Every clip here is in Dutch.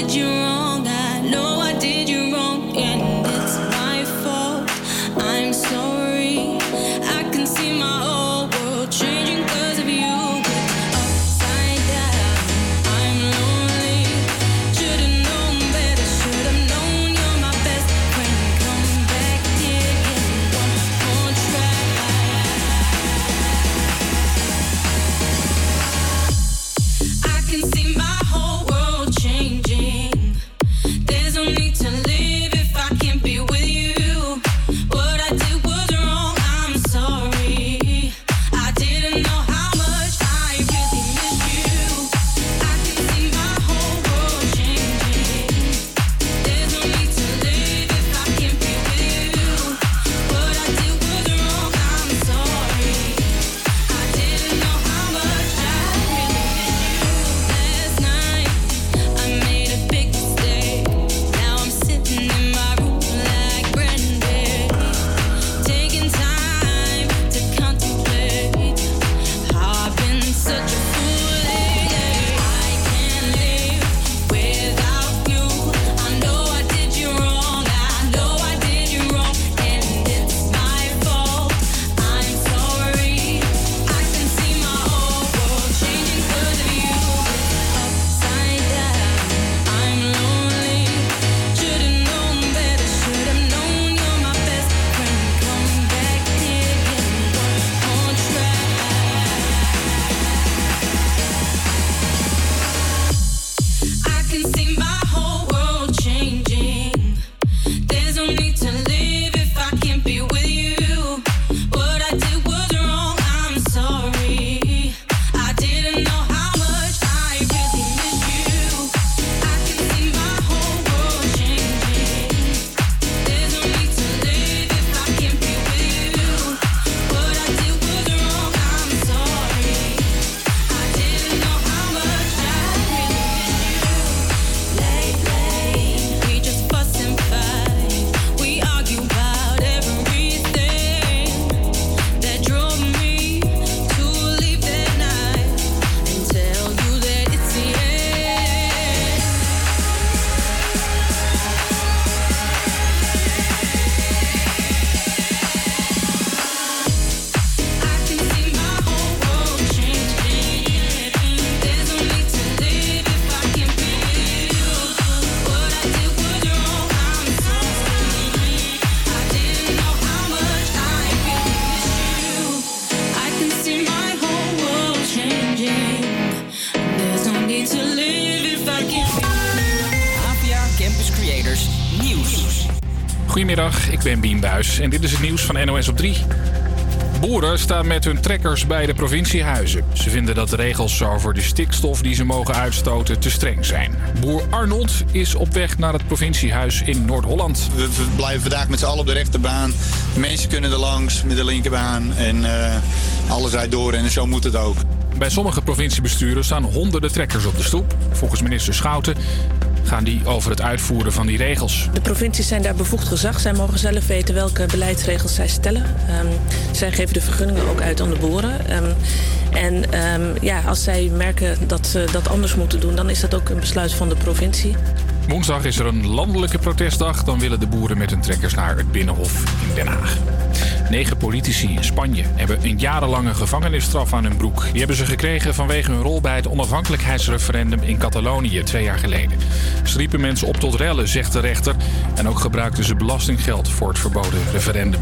did you wrong. Ben Bien Buis en dit is het nieuws van NOS op 3. Boeren staan met hun trekkers bij de provinciehuizen. Ze vinden dat de regels over de stikstof die ze mogen uitstoten te streng zijn. Boer Arnold is op weg naar het provinciehuis in Noord-Holland. We, we blijven vandaag met z'n allen op de rechterbaan. Mensen kunnen er langs met de linkerbaan. En eh, alles rijdt door en zo moet het ook. Bij sommige provinciebesturen staan honderden trekkers op de stoep. Volgens minister Schouten gaan die over het uitvoeren van die regels. De provincies zijn daar bevoegd gezag. Zij mogen zelf weten welke beleidsregels zij stellen. Ehm, zij geven de vergunningen ook uit aan de boeren. Ehm, en ehm, ja, als zij merken dat ze dat anders moeten doen, dan is dat ook een besluit van de provincie. Woensdag is er een landelijke protestdag. Dan willen de boeren met hun trekkers naar het Binnenhof in Den Haag. Negen politici in Spanje hebben een jarenlange gevangenisstraf aan hun broek. Die hebben ze gekregen vanwege hun rol bij het onafhankelijkheidsreferendum in Catalonië twee jaar geleden. Ze mensen op tot rellen, zegt de rechter. En ook gebruikten ze belastinggeld voor het verboden referendum.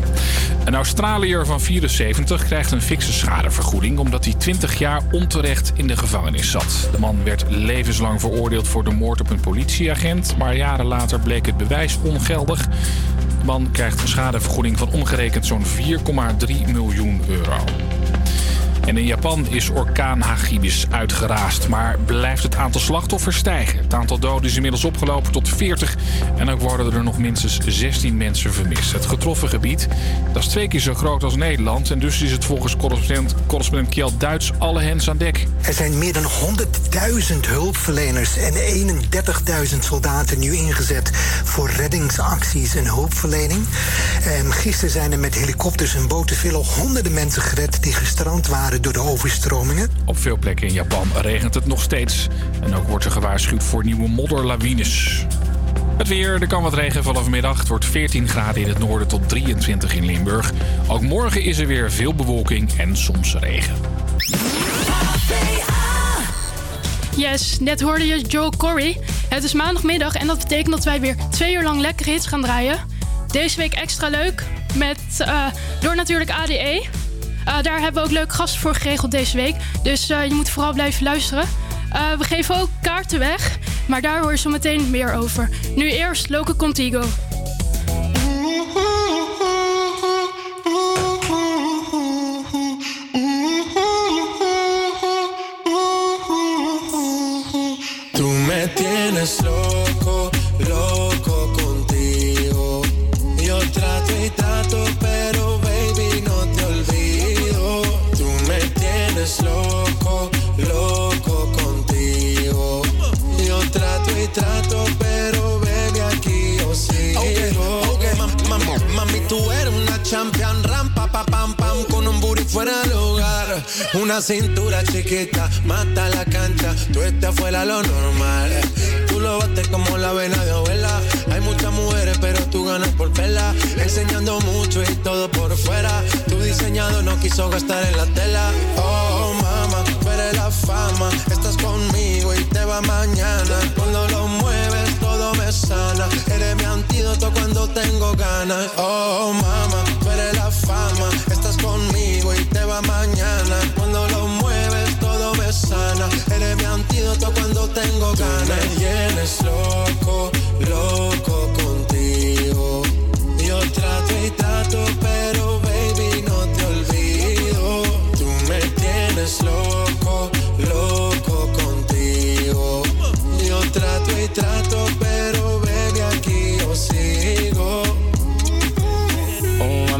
Een Australiër van 74 krijgt een fikse schadevergoeding omdat hij 20 jaar onterecht in de gevangenis zat. De man werd levenslang veroordeeld voor de moord op een politieagent, maar jaren later bleek het bewijs ongeldig. Man krijgt een schadevergoeding van omgerekend zo'n 4,3 miljoen euro. En in Japan is orkaan Hagibis uitgeraasd, maar blijft het aantal slachtoffers stijgen. Het aantal doden is inmiddels opgelopen tot 40 en ook worden er nog minstens 16 mensen vermist. Het getroffen gebied dat is twee keer zo groot als Nederland en dus is het volgens correspondent, correspondent Kjeld Duits alle hens aan dek. Er zijn meer dan 100.000 hulpverleners en 31.000 soldaten nu ingezet voor reddingsacties en hulpverlening. En gisteren zijn er met helikopters en boten veel honderden mensen gered die gestrand waren door de overstromingen. Op veel plekken in Japan regent het nog steeds. En ook wordt er gewaarschuwd voor nieuwe modderlawines. Het weer, er kan wat regen vanaf middag. Het wordt 14 graden in het noorden tot 23 in Limburg. Ook morgen is er weer veel bewolking en soms regen. Yes, net hoorde je Joe Corey. Het is maandagmiddag en dat betekent dat wij weer twee uur lang lekkere hits gaan draaien. Deze week extra leuk, met, eh, door natuurlijk ADE. Uh, daar hebben we ook leuke gasten voor geregeld deze week. Dus uh, je moet vooral blijven luisteren. we geven ook kaarten weg, maar daar hoor je zo meteen meer over. Nu eerst Loco Contigo. Tú me tienes fuera del hogar. Una cintura chiquita, mata la cancha, tú estás fuera lo normal. Tú lo bates como la vena de abuela. Hay muchas mujeres, pero tú ganas por verla. Enseñando mucho y todo por fuera. Tu diseñado no quiso gastar en la tela. Oh, mama, eres la fama. Estás conmigo y te va mañana. Cuando lo mueves, Eres mi antídoto cuando tengo ganas. Oh, mama, tú eres la fama. Estás conmigo y te va mañana. Cuando lo mueves, todo me sana. Eres mi antídoto cuando tengo ganas. Me tienes loco, loco contigo. Yo trato y trato, pero baby no te olvido. Tú me tienes loco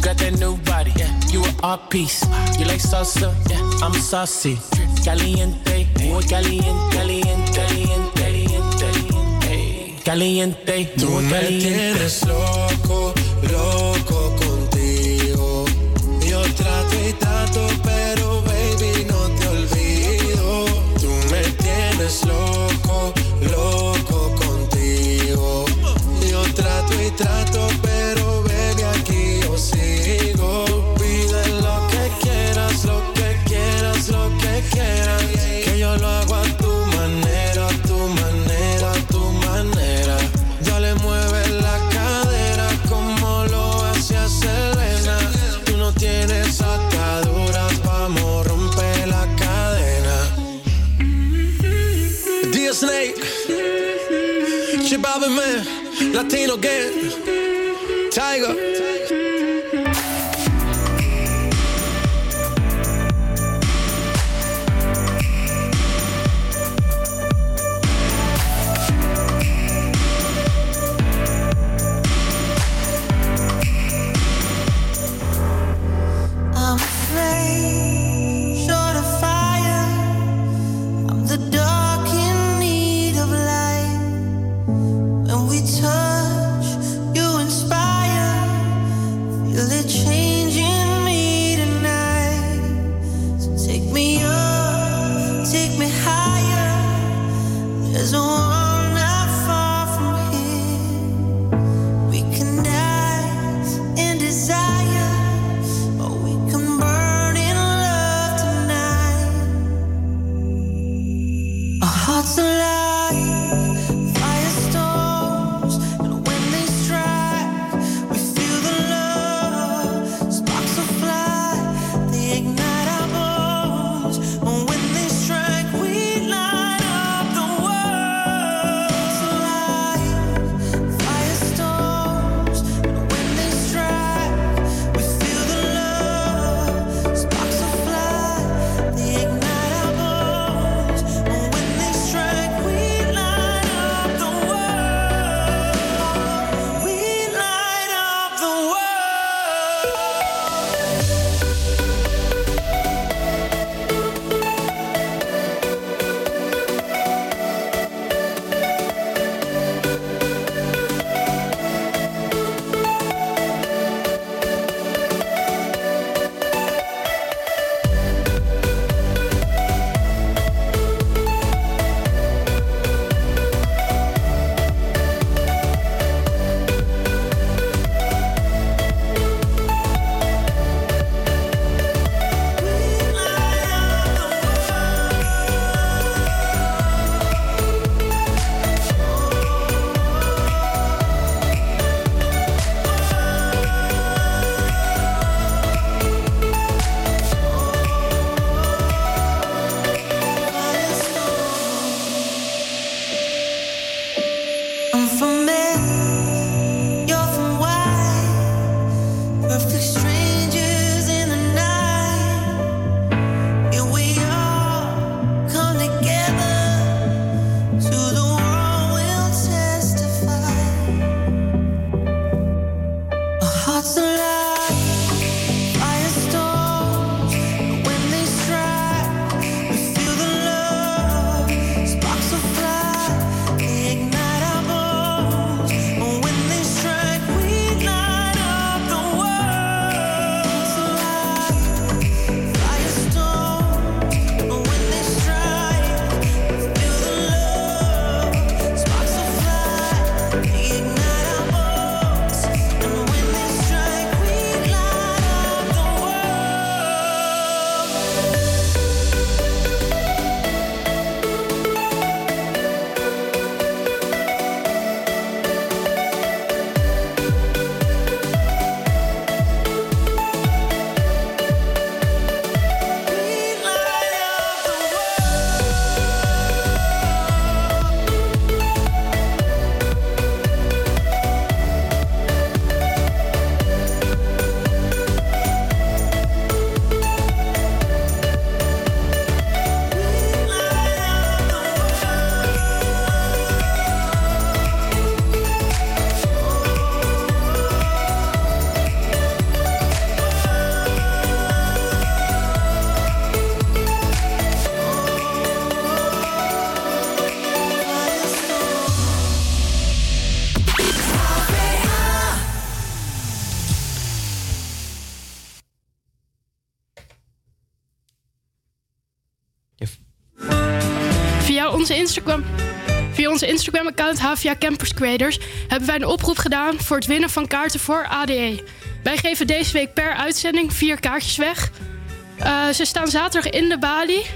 You got that new body. Yeah, you an art piece. You like salsa? Yeah, I'm saucy. Caliente, muy caliente, caliente, caliente, caliente, caliente, Tú me tienes loco, loco contigo. Yo trato y trato, pero baby no te olvido. Tú me tienes loco, loco Latino Gang, Tiger. Via onze Instagram-account Havia Campus Creators hebben wij een oproep gedaan voor het winnen van kaarten voor ADE. Wij geven deze week per uitzending vier kaartjes weg. Eh, ze staan zaterdag in de balie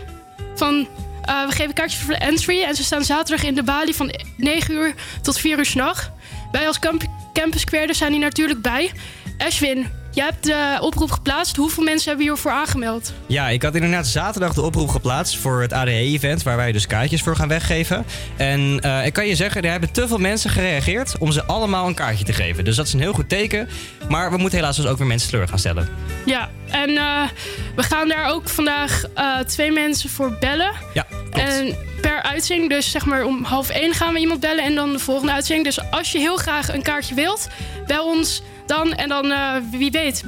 van. Eh, we geven kaartjes voor de entry en ze staan zaterdag in de balie van 9 uur tot 4 uur s'nacht. Wij als camp Campus Creators zijn hier natuurlijk bij. Ashwin, Jij hebt de oproep geplaatst. Hoeveel mensen hebben hiervoor aangemeld? Ja, ik had inderdaad zaterdag de oproep geplaatst voor het ADE-event, waar wij dus kaartjes voor gaan weggeven. En eh, ik kan je zeggen, er hebben te veel mensen gereageerd om ze allemaal een kaartje te geven. Dus dat is een heel goed teken. Maar we moeten helaas dus ook weer mensen teleur gaan stellen. Ja, en eh, we gaan daar ook vandaag twee mensen voor bellen. Ja, klopt per uitzending. Dus zeg maar om half één gaan we iemand bellen en dan de volgende uitzending. Dus als je heel graag een kaartje wilt, bel ons dan. En dan eh, wie weet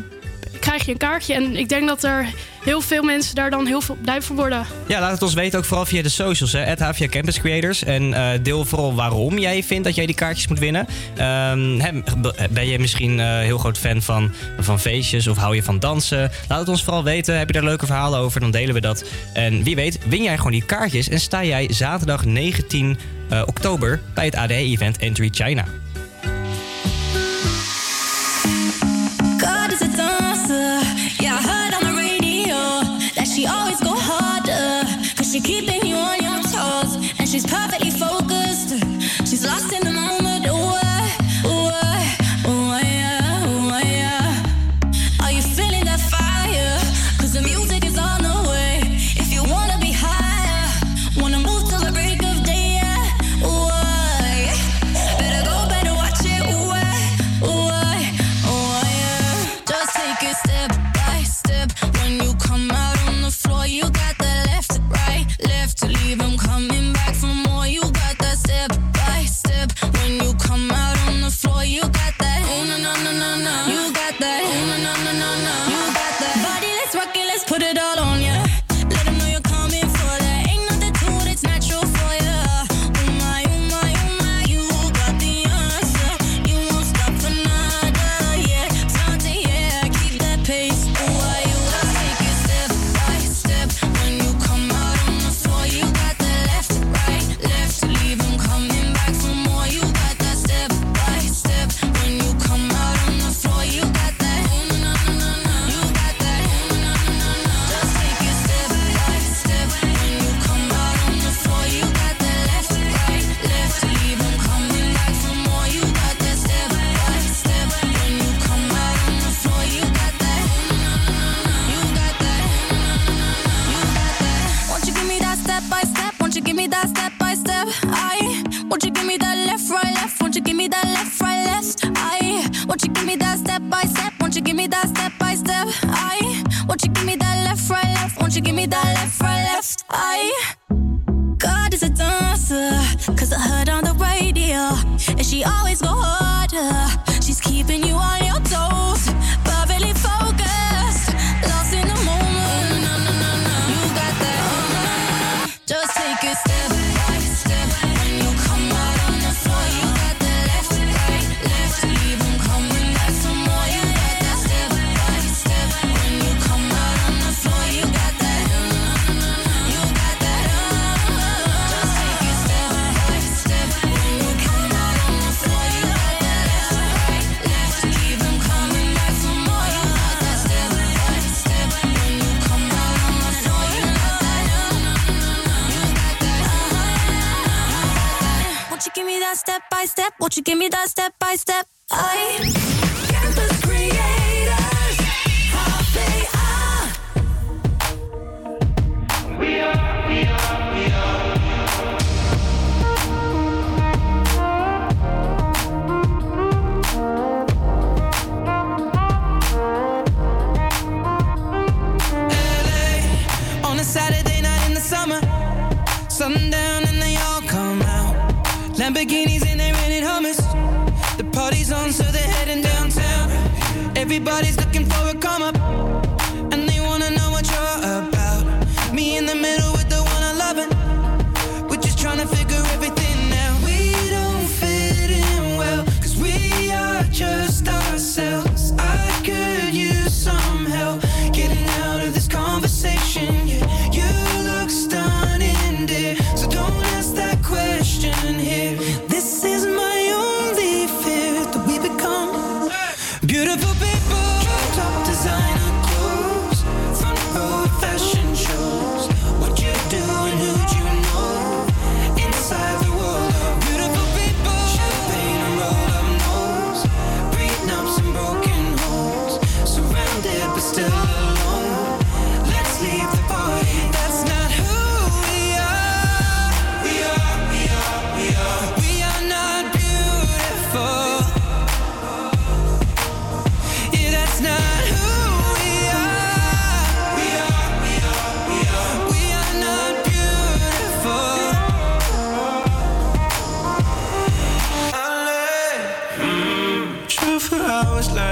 krijg je een kaartje. En ik denk dat er heel veel mensen daar dan heel veel blij voor worden. Ja, laat het ons weten ook vooral via de socials. At HVA Campus Creators. En eh, deel vooral waarom jij vindt dat jij die kaartjes moet winnen. Ehm, ben je misschien uh, heel groot fan van, van feestjes of hou je van dansen? Laat het ons vooral weten. Heb je daar leuke verhalen over? Dan delen we dat. En wie weet win jij gewoon die kaartjes en sta jij zaterdag 19 eh, oktober bij het ADE-event Entry China. always go harder. Cause she keeping you on your toes. And she's perfectly.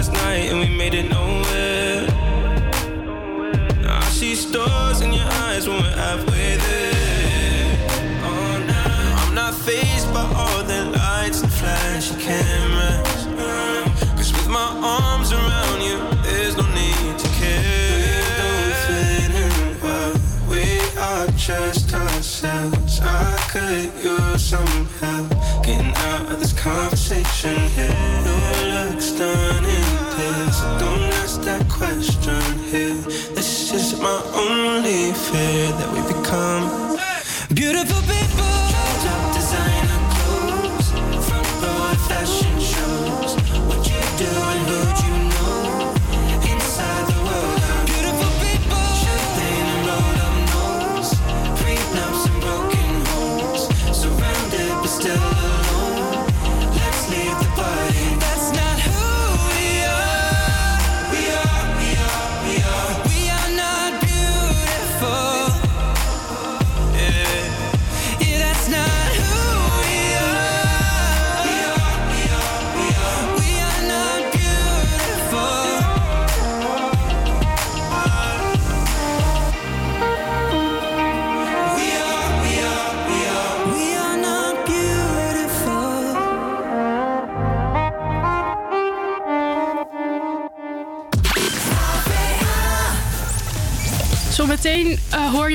last night and we made it nowhere. only fear that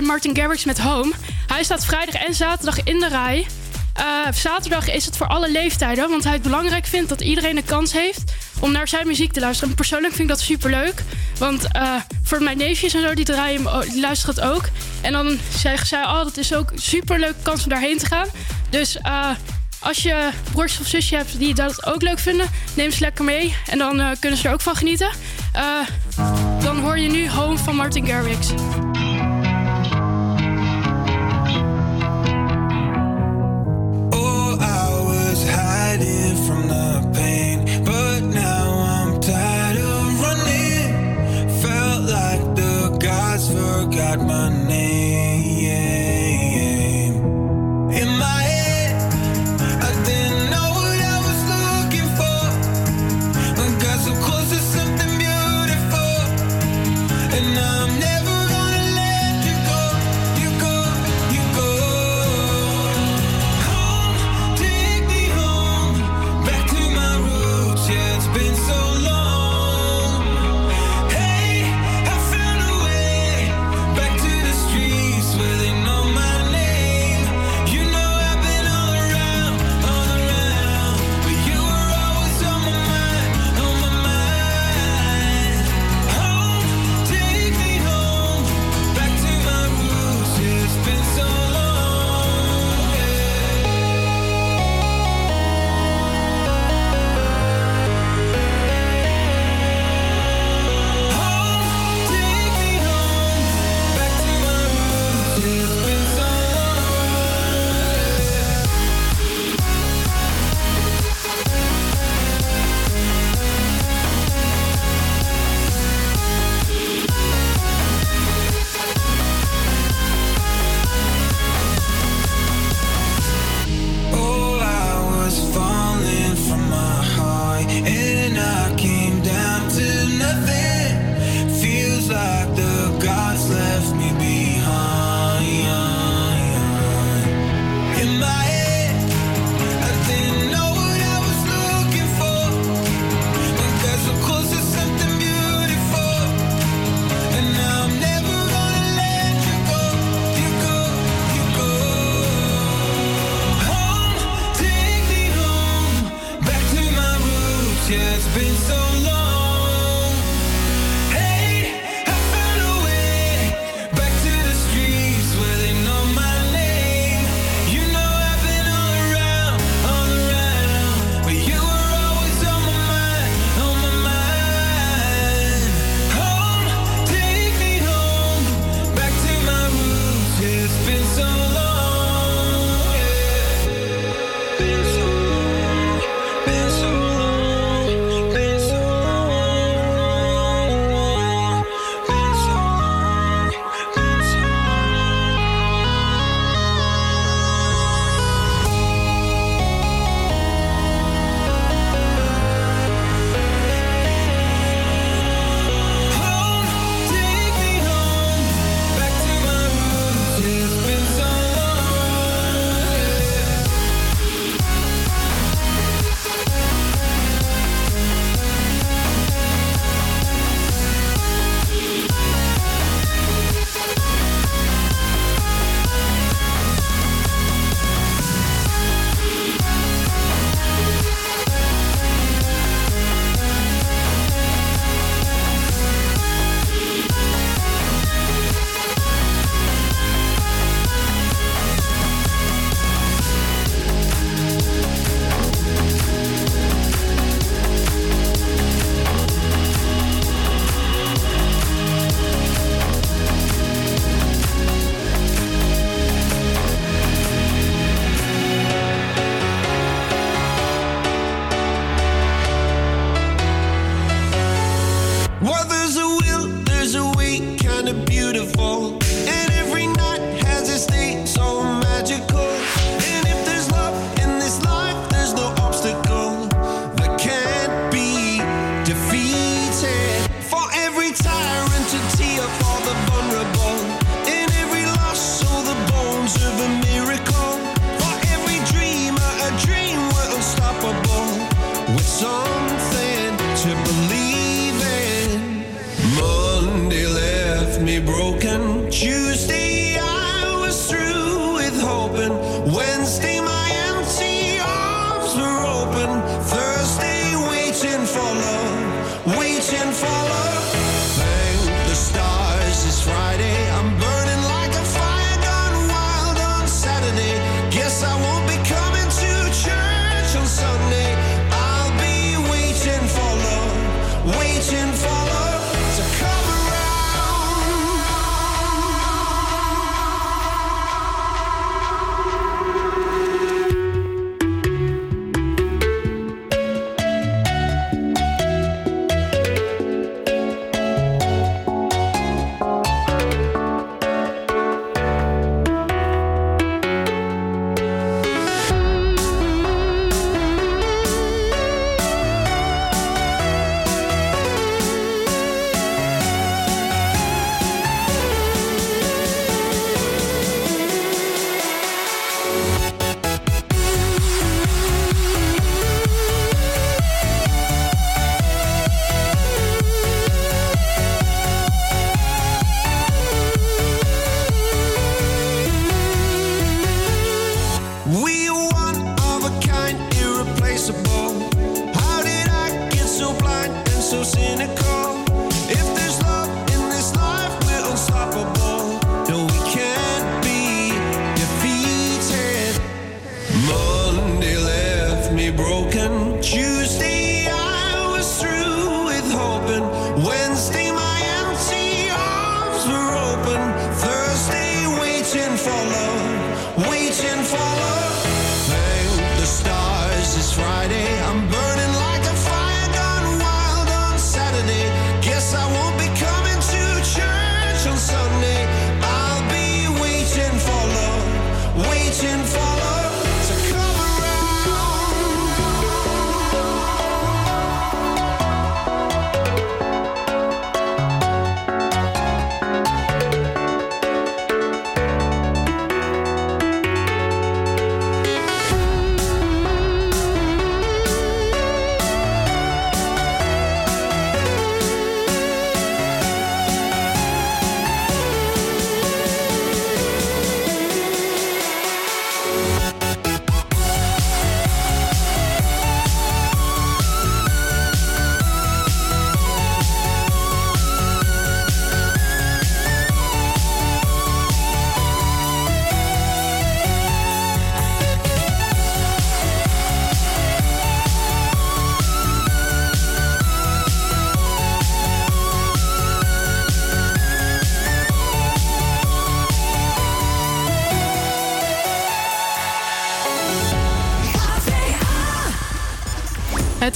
Martin Garrix met Home. Hij staat vrijdag en zaterdag in de rij. Eh, zaterdag is het voor alle leeftijden, want hij het belangrijk vindt dat iedereen een kans heeft om naar zijn muziek te luisteren. Persoonlijk vind ik dat superleuk, want eh, voor mijn neefjes en zo, die, draaien, die luisteren het ook. En dan zeggen zij, oh, dat is ook superleuk kans om daarheen te gaan. Dus eh, als je broers of zusje hebt die dat ook leuk vinden, neem ze lekker mee. En dan kunnen ze er ook van genieten. dan hoor je nu Home van Martin Garrix.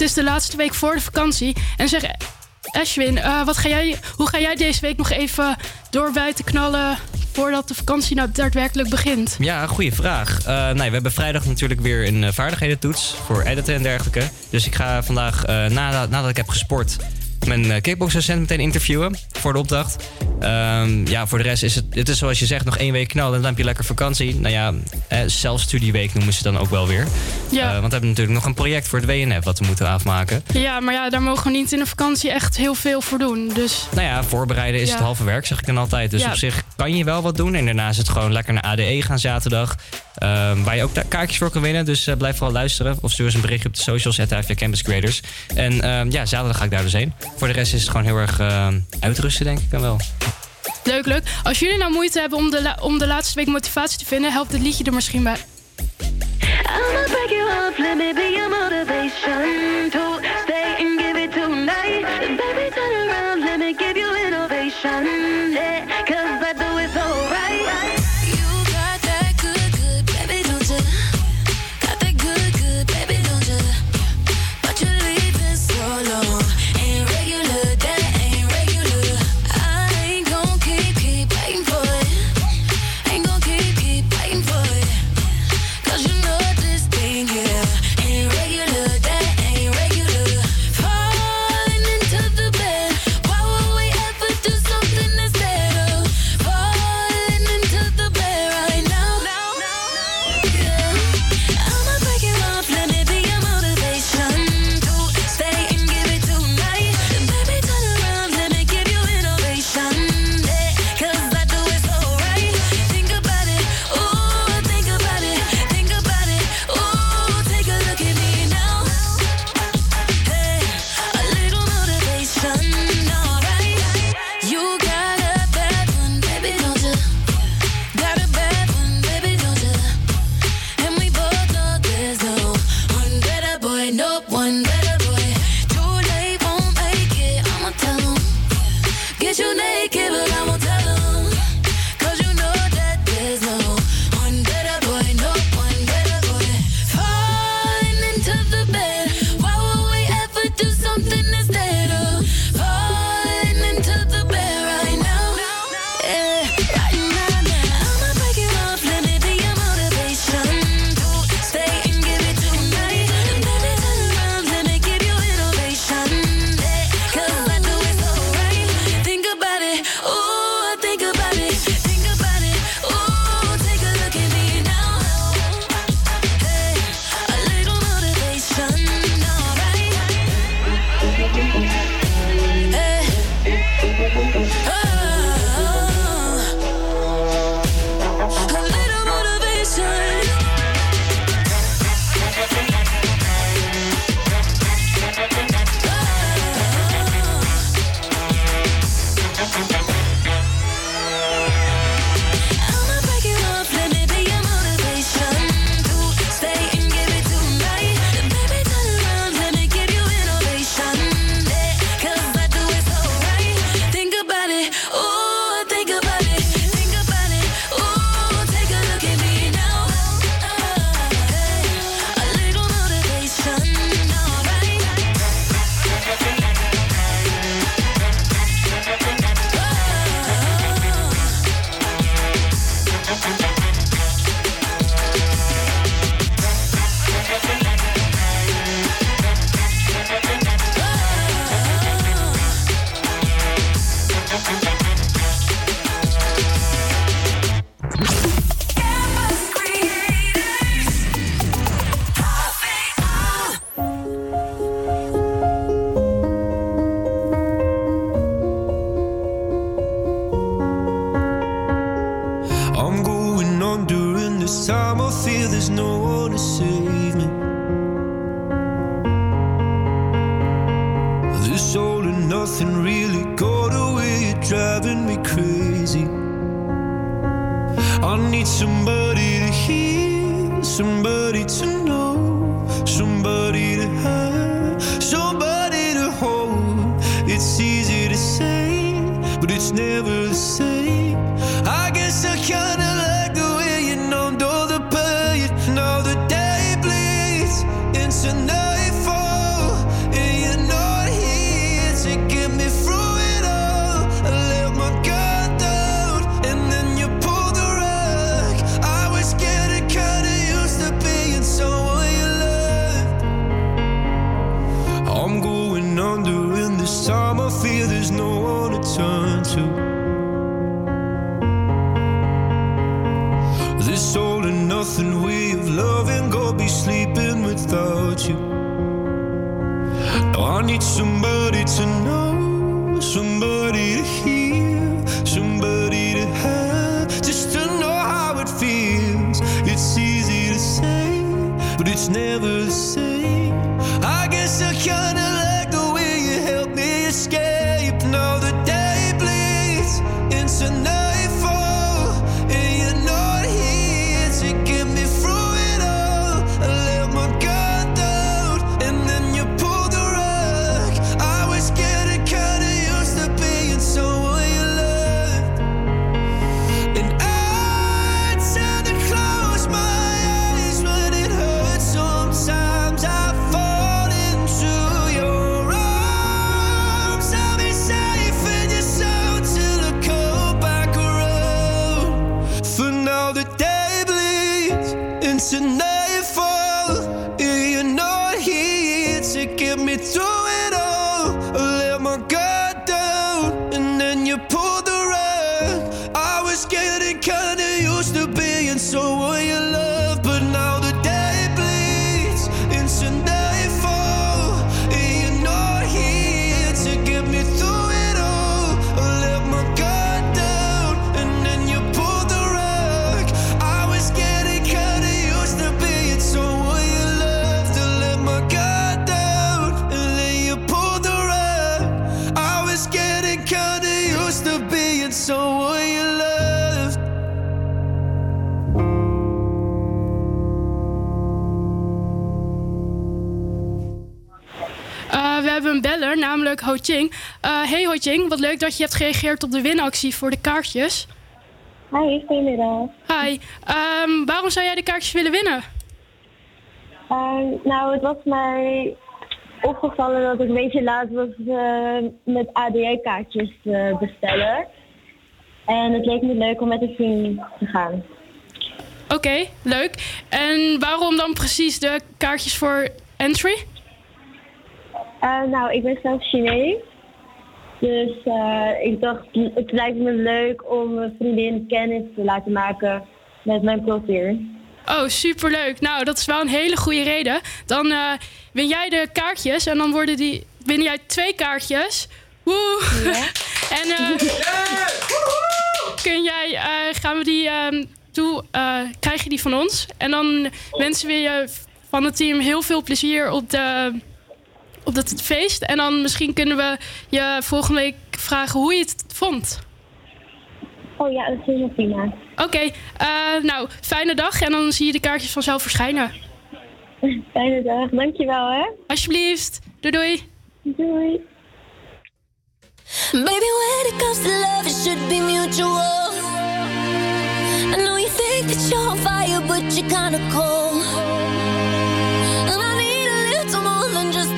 Is de laatste week voor de vakantie. En zeg, Ashwin, eh, wat ga jij, hoe ga jij deze week nog even door buiten knallen voordat de vakantie nou daadwerkelijk begint? Ja, goede vraag. Eh, nee, we hebben vrijdag natuurlijk weer een uh, vaardighedentoets voor editen en dergelijke. Dus ik ga vandaag, nadat, nadat ik heb gesport, mijn kickboxdocent meteen interviewen voor de opdracht. Ehm, ja, voor de rest is het, het is zoals je zegt, nog één week knallen en dan heb je lekker vakantie. Nou ja, eh, zelfstudieweek noemen ze dan ook wel weer. Ja. Eh, want we hebben natuurlijk nog een project voor het WNF wat we moeten afmaken. Ja, maar ja, daar mogen we niet in de vakantie echt heel veel voor doen. Dus Nou ja, voorbereiden is Ja. het halve werk, zeg ik dan altijd. Dus Ja. op zich kan je wel wat doen. En daarna is het gewoon lekker naar ADE gaan zaterdag. ehm, waar je ook daar kaartjes voor kan winnen. Dus eh, blijf vooral luisteren. Of stuur eens een berichtje op de socials, het Campus Creators. En ehm, ja, zaterdag ga ik daar dus heen. Voor de rest is het gewoon heel erg uitrusten, denk ik dan wel. Leuk, leuk. Als jullie nou moeite hebben om de, om de laatste week motivatie te vinden, helpt het liedje er misschien bij. Leuk dat je hebt gereageerd op de winactie voor de kaartjes. Hi, goedemiddag. Hi, Ehm, waarom zou jij de kaartjes willen winnen? Ehm, nou, het was mij opgevallen dat ik een beetje laat was eh, met ADE-kaartjes eh, bestellen. En het leek me leuk om met een vriend te gaan. Oké, leuk. En waarom dan precies de kaartjes voor entry? Eh, nou, ik ben zelf Chinees. Dus eh, ik dacht, het lijkt me leuk om een vriendin kennis te laten maken met mijn cultuur. Oh, superleuk. Nou, dat is wel een hele goede reden. Dan eh, win jij de kaartjes en dan worden die, win jij twee kaartjes. Woe! en eh, kun jij, eh, gaan we die ehm, toe, eh, krijg je die van ons. En dan wensen we je van het team heel veel plezier op, de, op dat feest. En dan misschien kunnen we je volgende week vragen hoe je het vond. Oh ja, dat is helemaal prima. Oké, eh, nou, fijne dag en dan zie je de kaartjes vanzelf verschijnen. Fijne dag, dankjewel hè. Alsjeblieft, doei doei. Doei. Baby, when it comes to love, it should be mutual. I know you think that you're on fire, but you're kinda cold.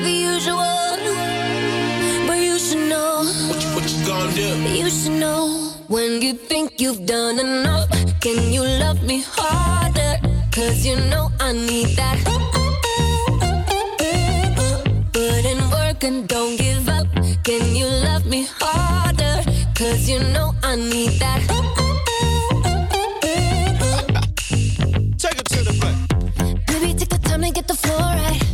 The usual. But you should know. What you, what you gonna do? You should know. When you think you've done enough, can you love me harder? Cause you know I need that. Put in work and don't give up. Can you love me harder? Cause you know I need that. Take it to the front. Maybe take the time to get the floor right.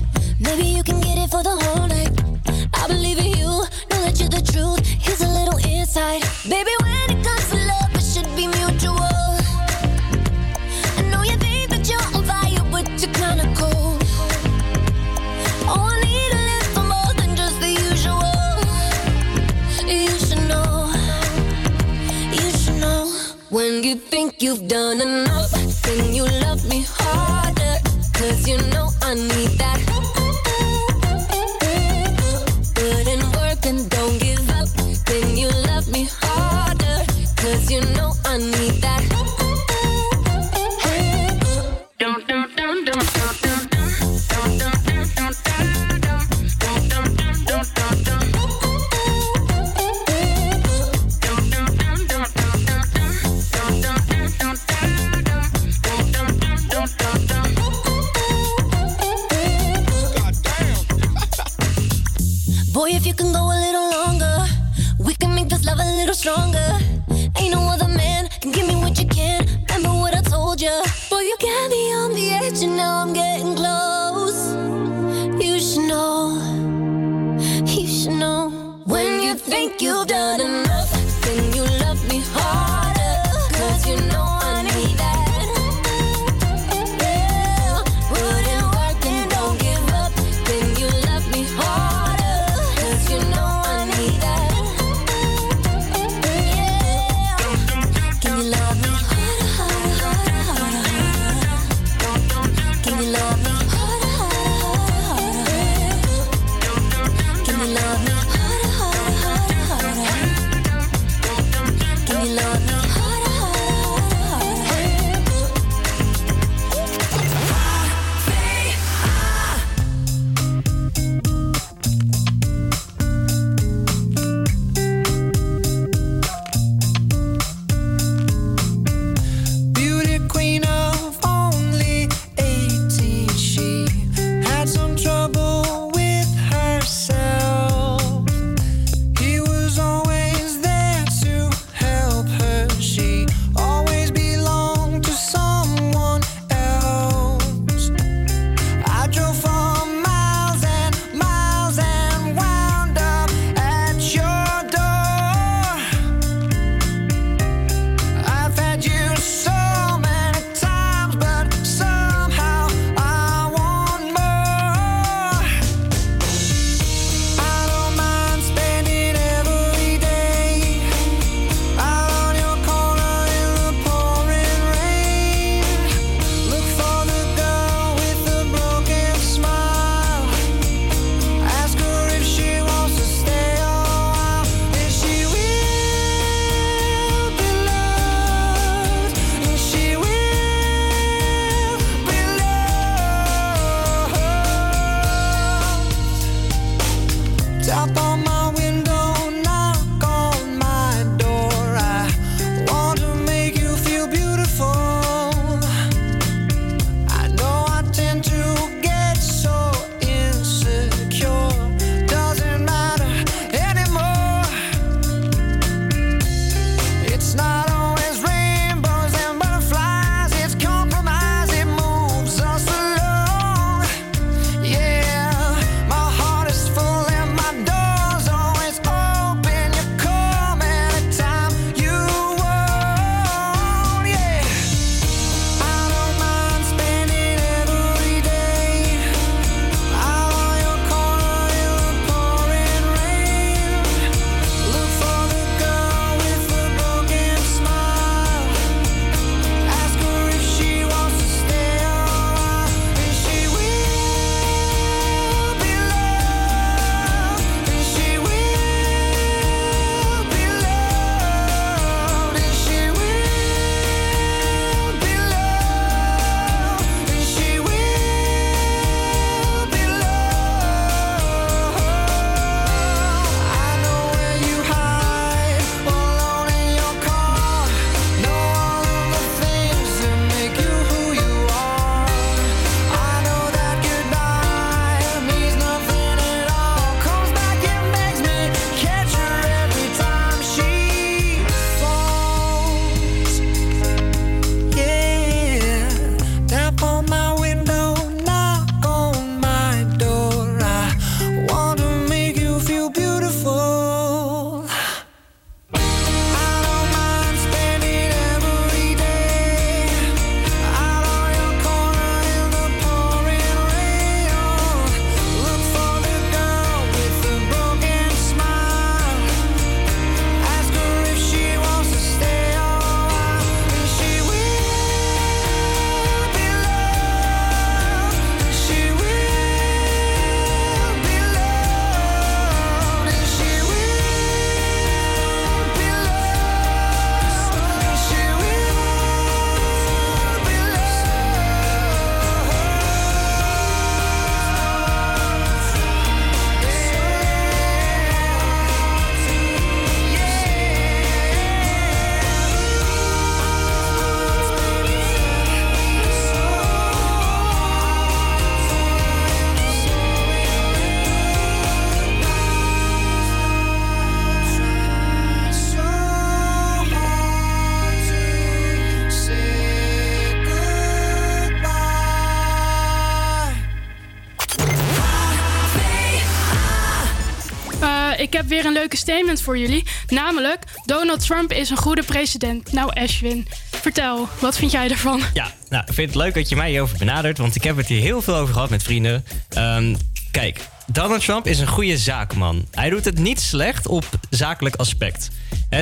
Statement voor jullie. Namelijk, Donald Trump is een goede president. Nou, Ashwin, vertel, wat vind jij ervan? Ja, nou, ik vind het leuk dat je mij hierover benadert, want ik heb het hier heel veel over gehad met vrienden. Ehm, kijk, Donald Trump is een goede zakenman. Hij doet het niet slecht op zakelijk aspect.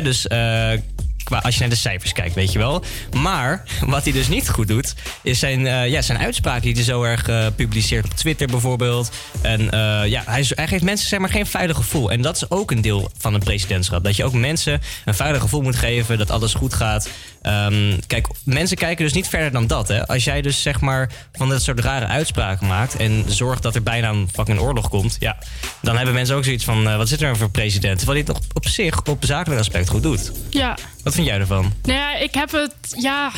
Dus eh, als je naar de cijfers kijkt, weet je wel. Maar wat hij dus niet goed doet, is zijn, eh, ja, zijn uitspraken die hij zo erg eh, publiceert op Twitter bijvoorbeeld. En eh, ja, hij, hij geeft mensen zeg maar geen veilig gevoel. En dat is ook een deel van een presidentschap. Dat je ook mensen een veilig gevoel moet geven, dat alles goed gaat. Ehm, kijk, mensen kijken dus niet verder dan dat. Hè. Als jij dus zeg maar van dat soort rare uitspraken maakt en zorgt dat er bijna een fucking oorlog komt, ja, dan hebben mensen ook zoiets van: eh, wat zit er nou voor president? Terwijl hij het op, op zich op zakelijk aspect goed doet. Ja, Wat vind jij ervan? nou ja, ik heb het, ja...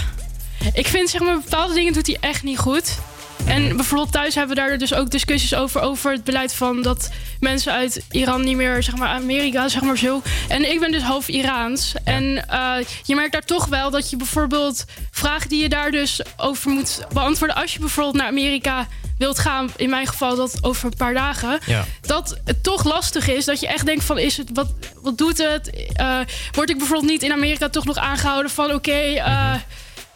Ik vind, zeg maar, bepaalde dingen doet hij echt niet goed. En bijvoorbeeld thuis hebben we daar dus ook discussies over... over het beleid van dat mensen uit Iran niet meer, zeg maar, Amerika, zeg maar zo. En ik ben dus half Iraans. En eh, je merkt daar toch wel dat je bijvoorbeeld vragen die je daar dus over moet beantwoorden... als je bijvoorbeeld naar Amerika wilt gaan, in mijn geval dat over een paar dagen... Ja. dat het toch lastig is. Dat je echt denkt van, is het, wat, wat doet het? Eh, word ik bijvoorbeeld niet in Amerika toch nog aangehouden van... oké, eh,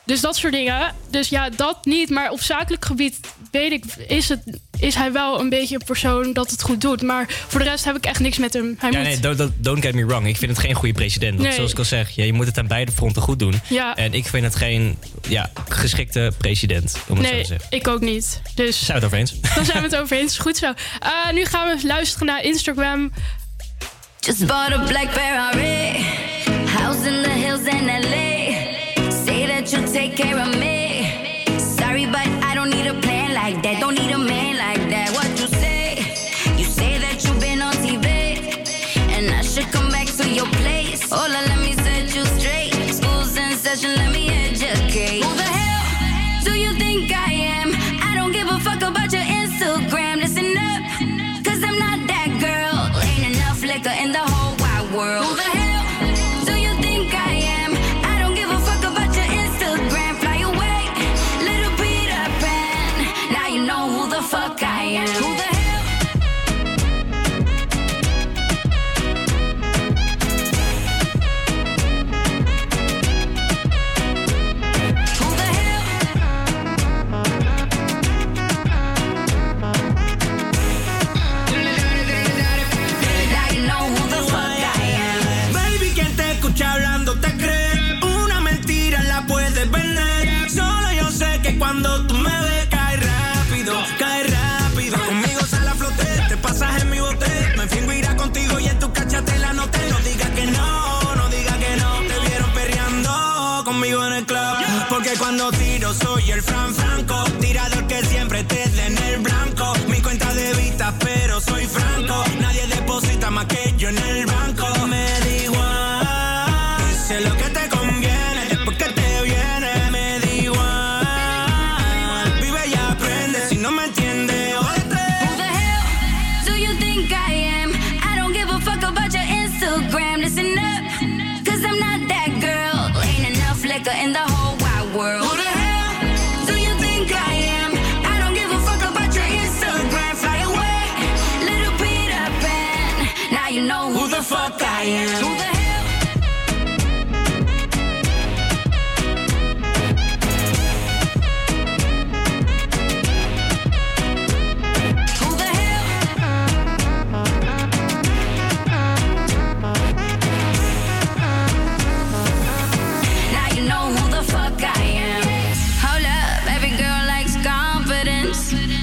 dus dat soort dingen. Dus ja, dat niet. Maar op zakelijk gebied weet ik, is, het, is hij wel een beetje een persoon dat het goed doet. Maar voor de rest heb ik echt niks met hem. Hij ja, moet... nee, don't, don't- get me wrong. Ik vind het geen goede president. Want Nee. zoals ik al zeg, ja, je moet het aan beide fronten goed doen. Ja. En ik vind het geen ja, geschikte president, om het zo Nee, te zeggen. ik ook niet. Dus Zijn we het over eens? dan zijn we het over eens. Goed zo. Eh, nu gaan we luisteren naar Instagram. Just bought a black Ferrari. House in the hills in LA. That you'll take care of me. Sorry, but I don't need a plan like that. Don't need a man like that. What you say? You say that you've been on TV. And I should come back to your place. Hola, let me set you straight. School's in session, let me educate. Who the hell do you think I am? I don't give a fuck about your Instagram.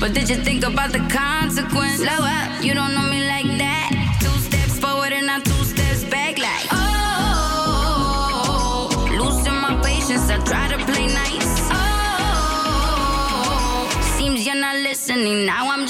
But did you think about the consequence? Slow up, you don't know me like that. Two steps forward and not two steps back, like oh. Losing my patience, I try to play nice. Oh, seems you're not listening. Now I'm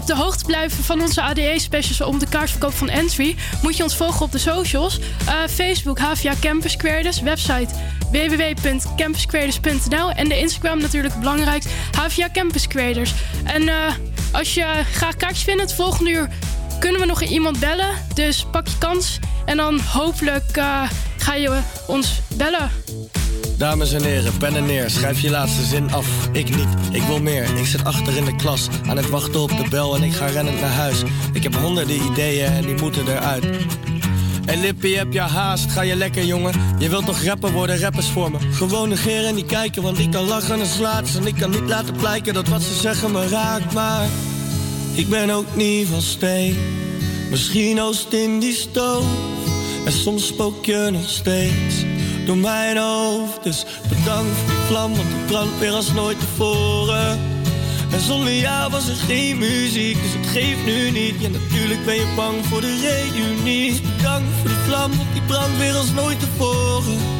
op de hoogte te blijven van onze ADE-specials om de kaartverkoop van Entry... moet je ons volgen op de socials. Eh, Facebook HVA Campus Creators, website www.campuscreators.nl... en de Instagram natuurlijk belangrijk, HVA Campus Creators. En eh, als je graag kaartjes vindt, het volgende uur kunnen we nog iemand bellen. Dus pak je kans en dan hopelijk eh, ga je ons bellen. Dames en heren, pen en neer, schrijf je laatste zin af. Ik niet, ik wil meer. Ik zit achter in de klas, aan het wachten op de bel en ik ga rennend naar huis. Ik heb honderden ideeën en die moeten eruit. Hey Lippie, heb je haast? Ga je lekker, jongen? Je wilt toch rapper worden, rappers voor me. Gewoon negeren en niet kijken, want ik kan lachen en slaat. En ik kan niet laten blijken dat wat ze zeggen me raakt. Maar ik ben ook niet van steen. Misschien oost in die stoof. En soms spook je nog steeds door mijn hoofd. Dus bedankt voor die vlam, want die brandt weer als nooit tevoren. En zonder jou was er geen muziek, dus het geeft nu niet. Ja, natuurlijk ben je bang voor de reunie. Dus voor die vlam, want die brandt weer als nooit tevoren.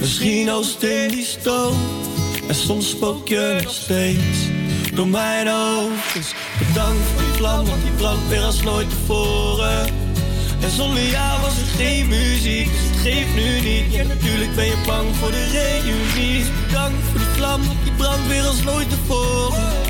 Misschien oost in die stoof. En soms spook je nog steeds door mijn hoofd. Dus bedankt voor die vlam, want die brandt weer als nooit tevoren. En zonder jou was er geen muziek, dus het geeft nu niet. Ja, natuurlijk ben je bang voor de reunie. Dus bedankt voor die vlam, want die brandt weer als nooit tevoren.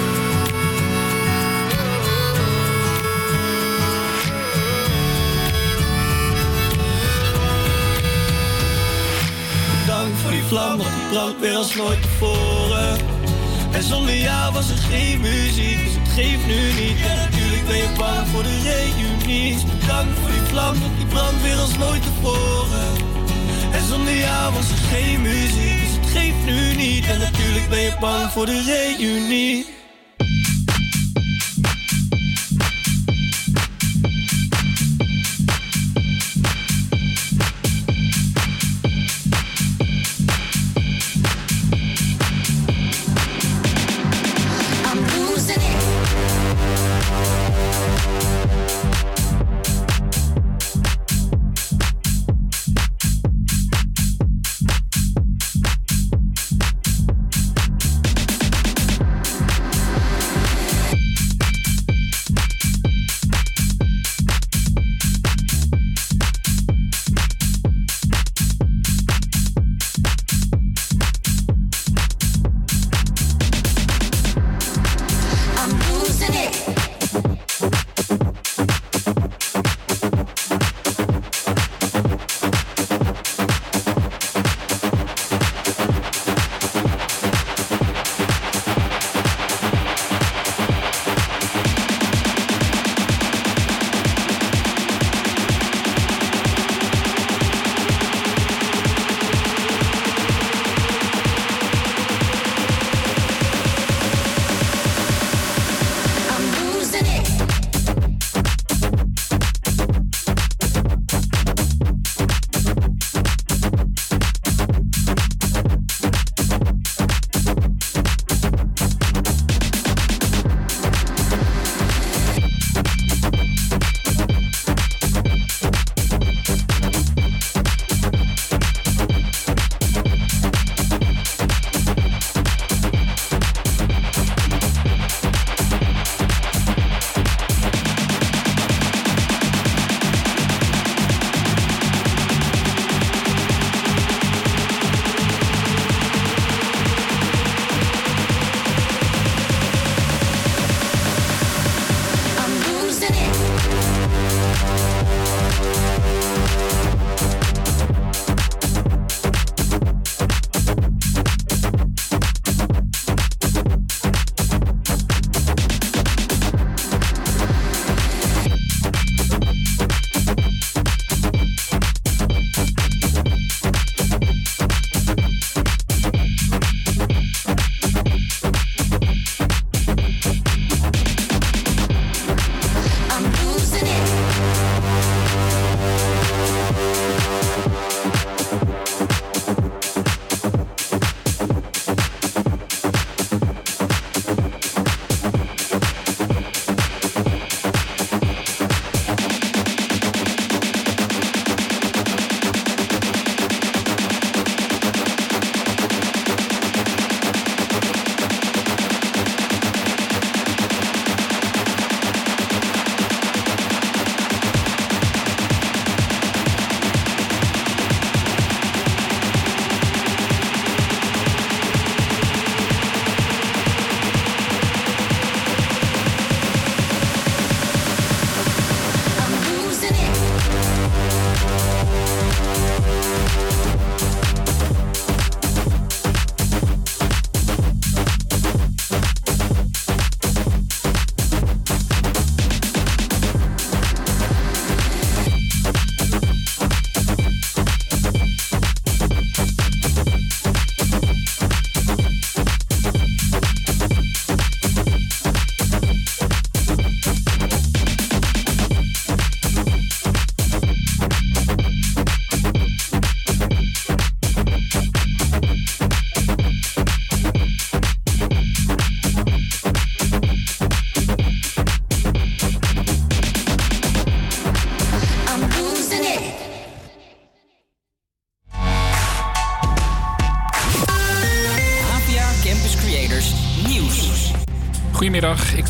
Vlam, want die brandt weer als nooit tevoren. En zonder jou was er geen muziek, dus het geeft nu niet. En natuurlijk ben je bang voor de reunie. Bedankt voor die vlam, want die brandt weer als nooit tevoren. En zonder jou was er geen muziek, dus het geeft nu niet. En natuurlijk ben je bang voor de reunie.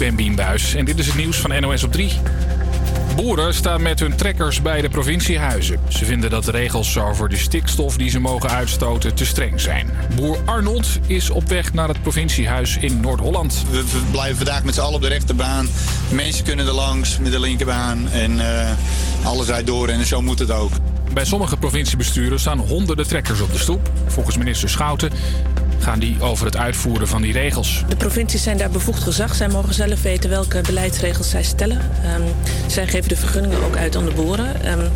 Ben Bien Buis en dit is het nieuws van NOS op 3. Boeren staan met hun trekkers bij de provinciehuizen. Ze vinden dat de regels over de stikstof die ze mogen uitstoten te streng zijn. Boer Arnold is op weg naar het provinciehuis in Noord-Holland. We, we blijven vandaag met z'n allen op de rechterbaan. Mensen kunnen er langs met de linkerbaan. En eh, alles rijdt door en zo moet het ook. Bij sommige provinciebesturen staan honderden trekkers op de stoep. Volgens minister Schouten gaan die over het uitvoeren van die regels. De provincies zijn daar bevoegd gezag. Zij mogen zelf weten welke beleidsregels zij stellen. Ehm, zij geven de vergunningen ook uit aan de boeren. Ehm,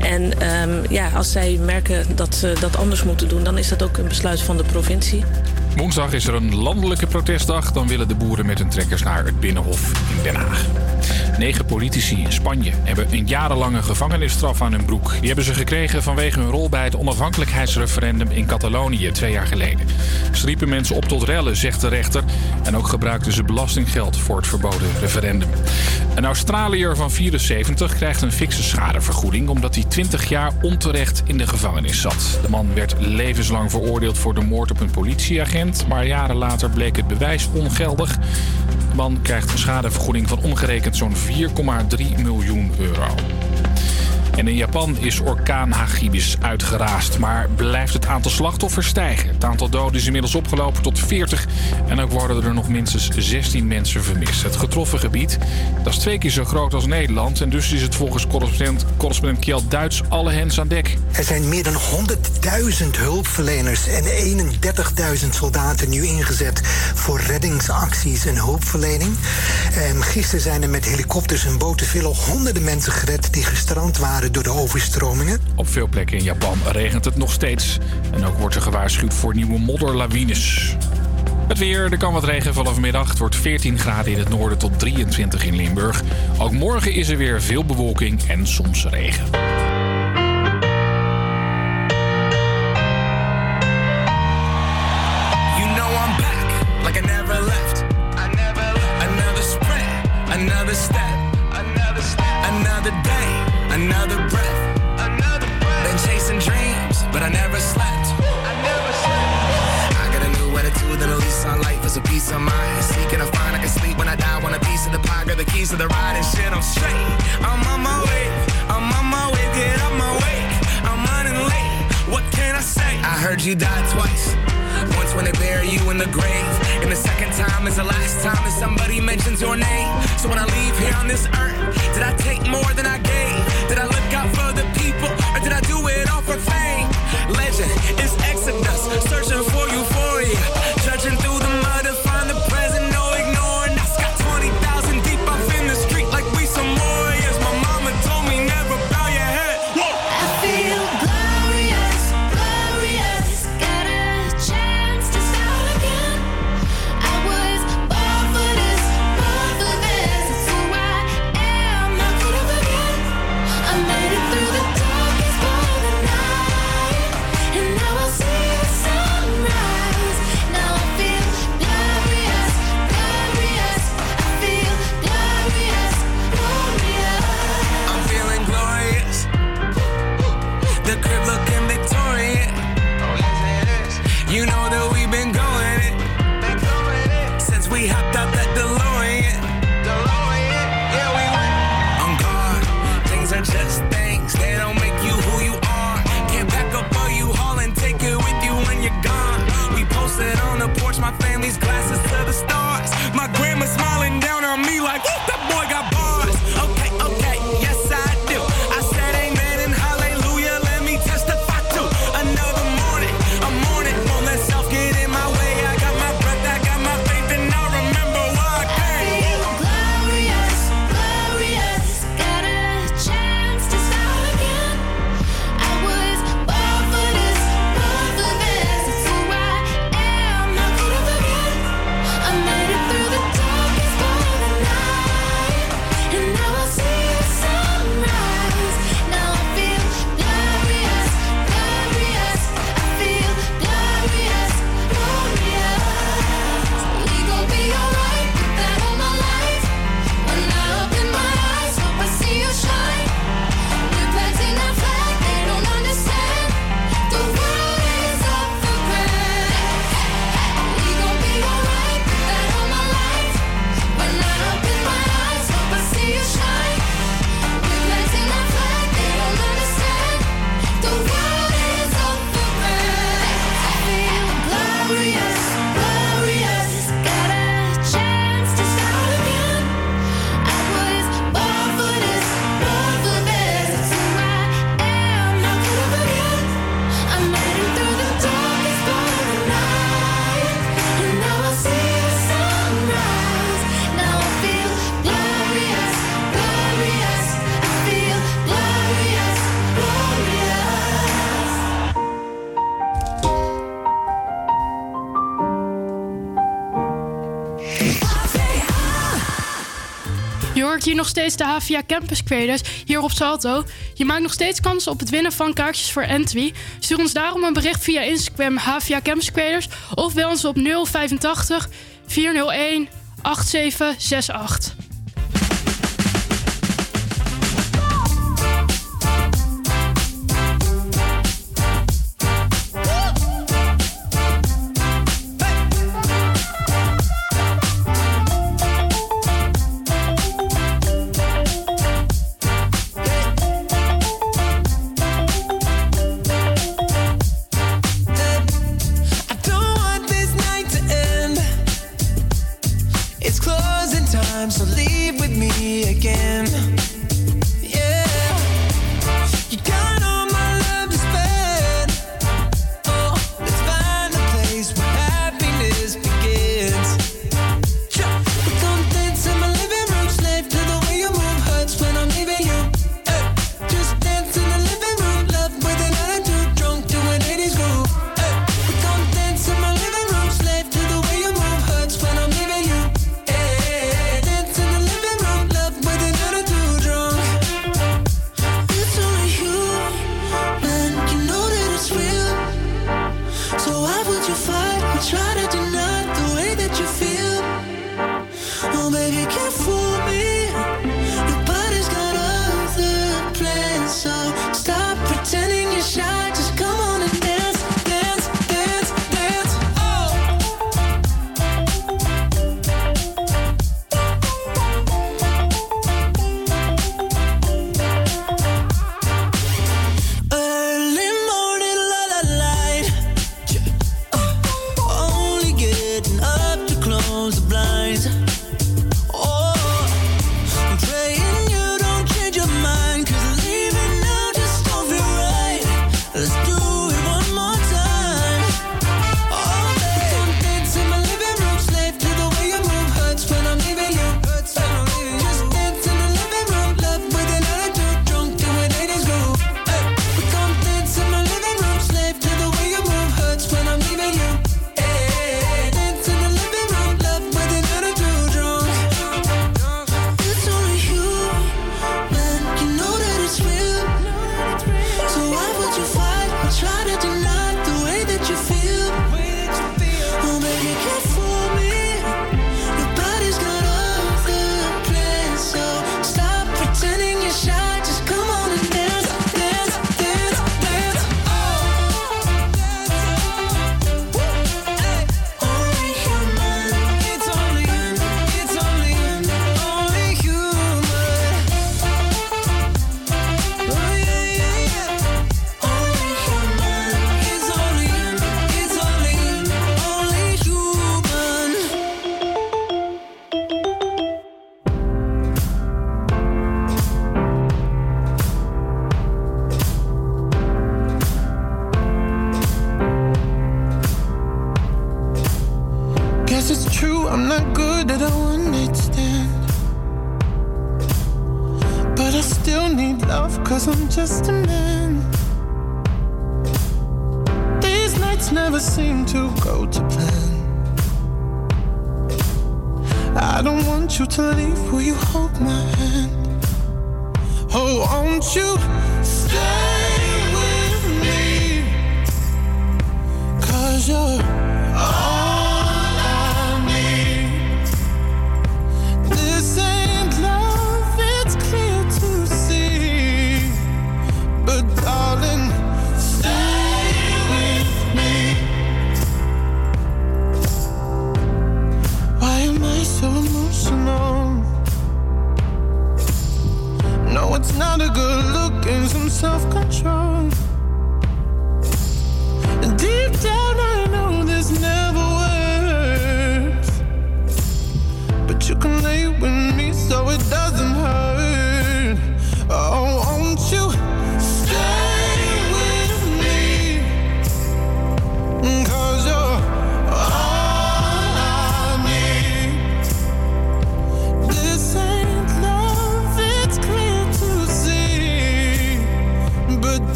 en ehm, ja, als zij merken dat ze dat anders moeten doen, dan is dat ook een besluit van de provincie. Woensdag is er een landelijke protestdag. Dan willen de boeren met hun trekkers naar het Binnenhof in Den Haag. Negen politici in Spanje hebben een jarenlange gevangenisstraf aan hun broek. Die hebben ze gekregen vanwege hun rol bij het onafhankelijkheidsreferendum in Catalonië twee jaar geleden. Ze mensen op tot rellen, zegt de rechter. En ook gebruikten ze belastinggeld voor het verboden referendum. Een Australiër van 74 krijgt een fikse schadevergoeding omdat hij 20 jaar onterecht in de gevangenis zat. De man werd levenslang veroordeeld voor de moord op een politieagent, maar jaren later bleek het bewijs ongeldig. De man krijgt een schadevergoeding van omgerekend zo'n 4,3 miljoen euro. En in Japan is orkaan Hagibis uitgeraasd, maar blijft het aantal slachtoffers stijgen. Het aantal doden is inmiddels opgelopen tot 40 en ook worden er nog minstens 16 mensen vermist. Het getroffen gebied dat is twee keer zo groot als Nederland en dus is het volgens correspondent, correspondent Kjeld Duits alle hens aan dek. Er zijn meer dan 100.000 hulpverleners en 31.000 soldaten nu ingezet voor reddingsacties en hulpverlening. Ehm, gisteren zijn er met helikopters en boten veel honderden mensen gered die gestrand waren door de overstromingen. Op veel plekken in Japan regent het nog steeds. En ook wordt er gewaarschuwd voor nieuwe modderlawines. Het weer, er kan wat regen vallen vanmiddag. Het wordt 14 graden in het noorden tot 23 in Limburg. Ook morgen is er weer veel bewolking en soms regen. You know I'm back, like I never left. I never left. Another sprint, another step, another step, another day, another breath, another breath. Been chasing dreams, but I never slept. I never slept. I got a new attitude and a lease on life is a peace of mind. Seeking to find I can sleep when I die. Want a piece of the pie, got the keys to the ride and shit. I'm straight. I'm on my way. I'm on my way. Get up my way. I'm running late. What can I say? I heard you died twice. Once when they bury you in the grave, and the second time is the last time that somebody mentions your name. So when I leave here on this earth, did I take more than I gave? Did I look out for the people, or did I do it all for fame? Legend is Exodus, searching for euphoria, Je hier nog steeds de HVA Campus Creators hier op Salto. Je maakt nog steeds kans op het winnen van kaartjes voor Entry. Stuur ons daarom een bericht via Instagram HVA Campus Creators of bel ons op 085 401 8768.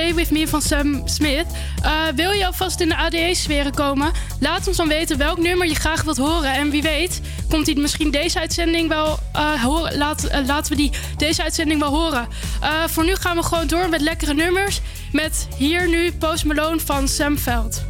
Stay With Me van Sam Smith. Eh, wil je alvast in de ADE-sferen komen? Laat ons dan weten welk nummer je graag wilt horen. En wie weet, komt hij misschien deze uitzending wel eh, horen. Laat, eh, laten we die deze uitzending wel horen. Voor nu gaan we gewoon door met lekkere nummers. Met hier nu Post Malone van Sam Veld.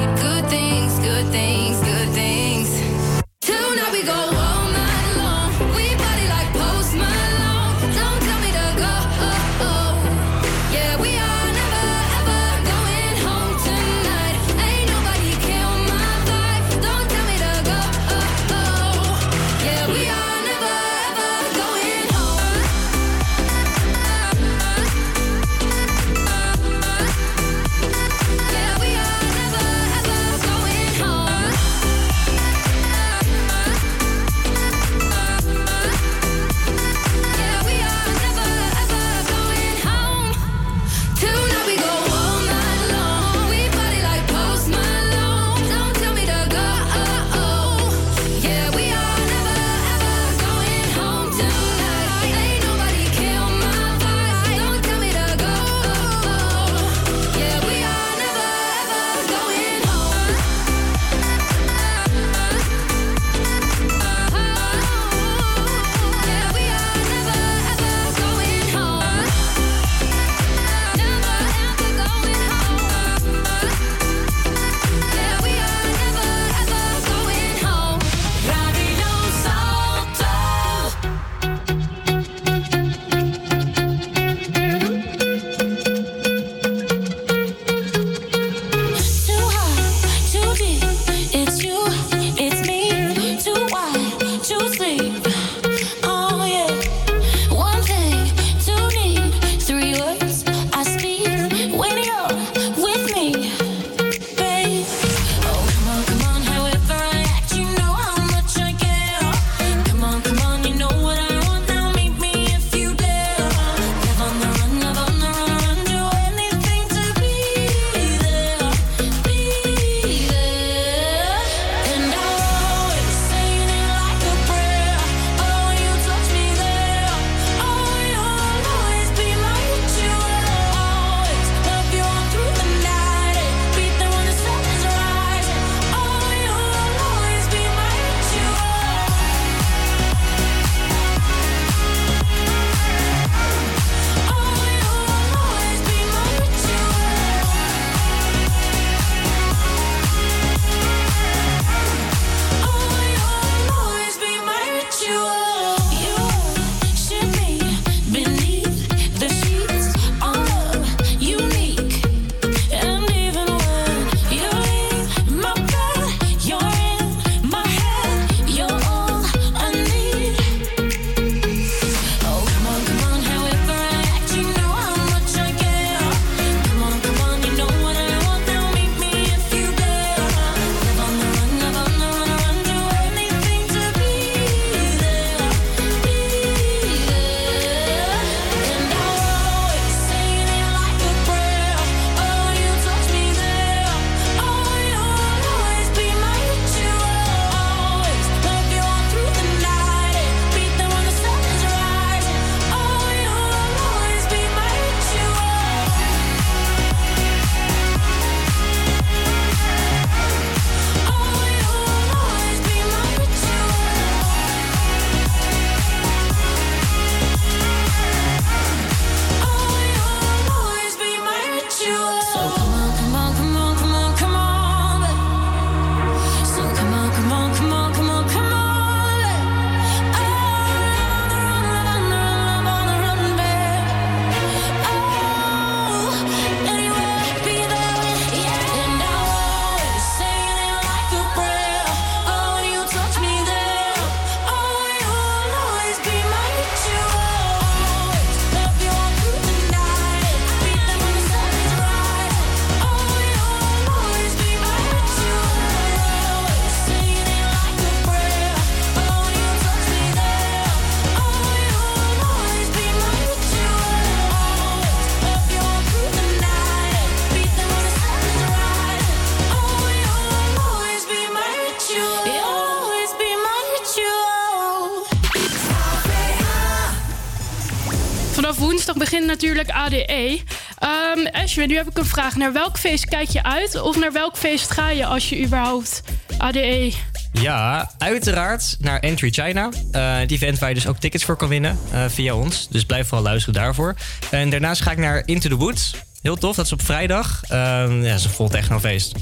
natuurlijk ADE. Ehm Ashwin, nu heb ik een vraag. Naar welk feest kijk je uit? Of naar welk feest ga je als je überhaupt ADE... Ja, uiteraard naar Entry China. Eh die event waar je dus ook tickets voor kan winnen eh, via ons. Dus blijf vooral luisteren daarvoor. En daarnaast ga ik naar Into the Woods. Heel tof, dat is op vrijdag. Ehm, ja, dat is een vol technofeest.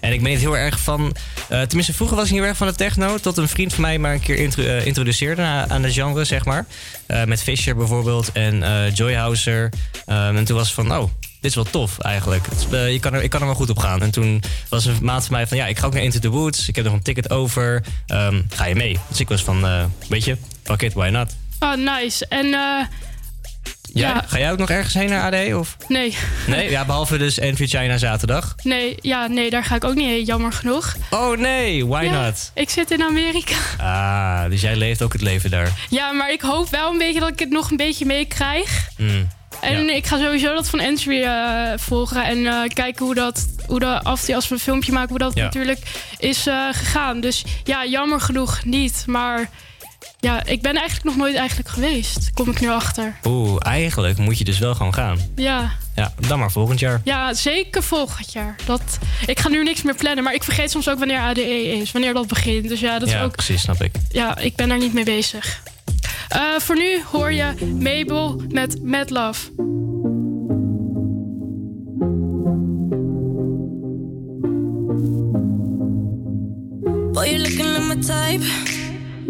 En ik ben niet heel erg van... eh, tenminste, vroeger was ik heel erg van de techno... tot een vriend van mij maar een keer eh, introduceerde aan, aan de genre, zeg maar. Eh, met Fisher bijvoorbeeld en eh Joyhouser. Ehm, en toen was het van, oh, dit is wel tof eigenlijk. Je kan er, ik kan er wel goed op gaan. En toen was een maat van mij van, ja, ik ga ook naar Into the Woods. Ik heb nog een ticket over. Ehm, ga je mee? Dus ik was van, weet je, fuck it, why not? Oh, nice. En? Ja. Ga jij ook nog ergens heen naar AD? Of? nee. Nee, ja, behalve dus Entry China zaterdag. Nee, ja, nee, daar ga ik ook niet heen, jammer genoeg. Oh nee, why Ja, not? Ik zit in Amerika. Ah, dus jij leeft ook het leven daar. Ja, maar ik hoop wel een beetje dat ik het nog een beetje meekrijg. Hmm. En ik ga sowieso dat van Entry eh, volgen en eh, kijken hoe dat, hoe dat af als we een filmpje maken, hoe dat Ja. natuurlijk is eh, gegaan. Dus ja, jammer genoeg niet. Maar ja, ik ben eigenlijk nog nooit eigenlijk geweest. Kom ik nu achter. Oeh, eigenlijk moet je dus wel gewoon gaan. Ja. Ja, dan maar volgend jaar. Ja, zeker volgend jaar. Dat, ik ga nu niks meer plannen, maar ik vergeet soms ook wanneer ADE is, wanneer dat begint. Dus ja, dat ja, is ook. precies, snap ik. Ja, ik ben daar niet mee bezig. Eh, voor nu hoor je Mabel met Mad Love. Boy, you're looking like my type.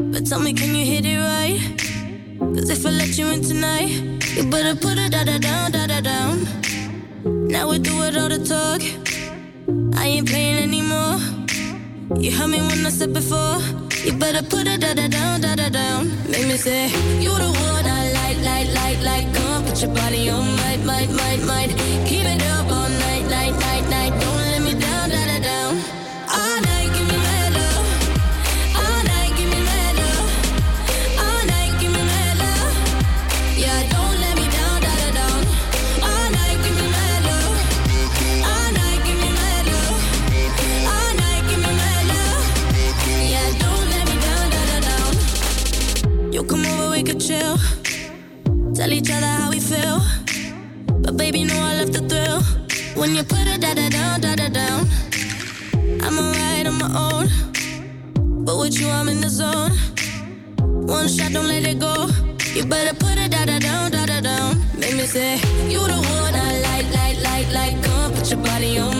But tell me, can you hit it right? Cause if I let you in tonight, you better put it da da down, da da down. Now we do it all the talk. I ain't playing anymore. You heard me when I said before. You better put it da da down, da da down. Make me say, You the one I like, like, like, like. Come put your body on, might, might, might, might. Keep it up night, Tell each other how we feel. But baby, know I love the thrill. When you put it da da down, da da down. I'm alright on my own. But with you, I'm in the zone. One shot, don't let it go. You better put it da da down, da da down. Make me say, You the one I like, like, like, like. Come put your body on,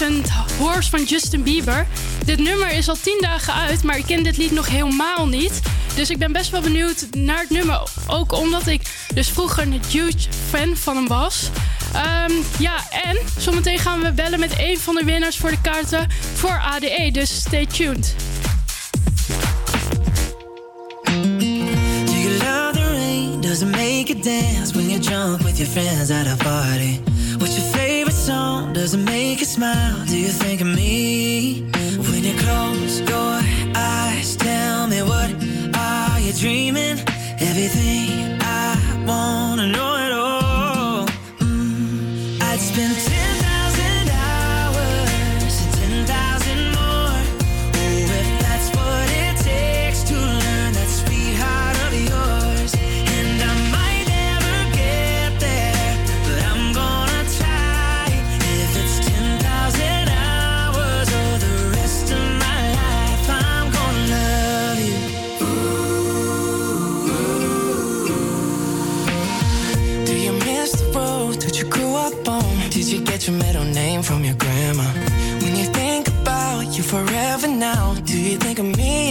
Innocent Horse van Justin Bieber. Dit nummer is al 10 dagen uit, maar ik ken dit lied nog helemaal niet. Dus ik ben best wel benieuwd naar het nummer. Ook omdat ik dus vroeger een huge fan van hem was. Ehm, ja, en zometeen gaan we bellen met een van de winnaars voor de kaarten voor ADE. Dus stay tuned. song doesn't make you smile. Do you think of me? When you close your eyes, tell me what are you dreaming? Everything I wanna know. from your grandma. When you think about you forever now, do you think of me?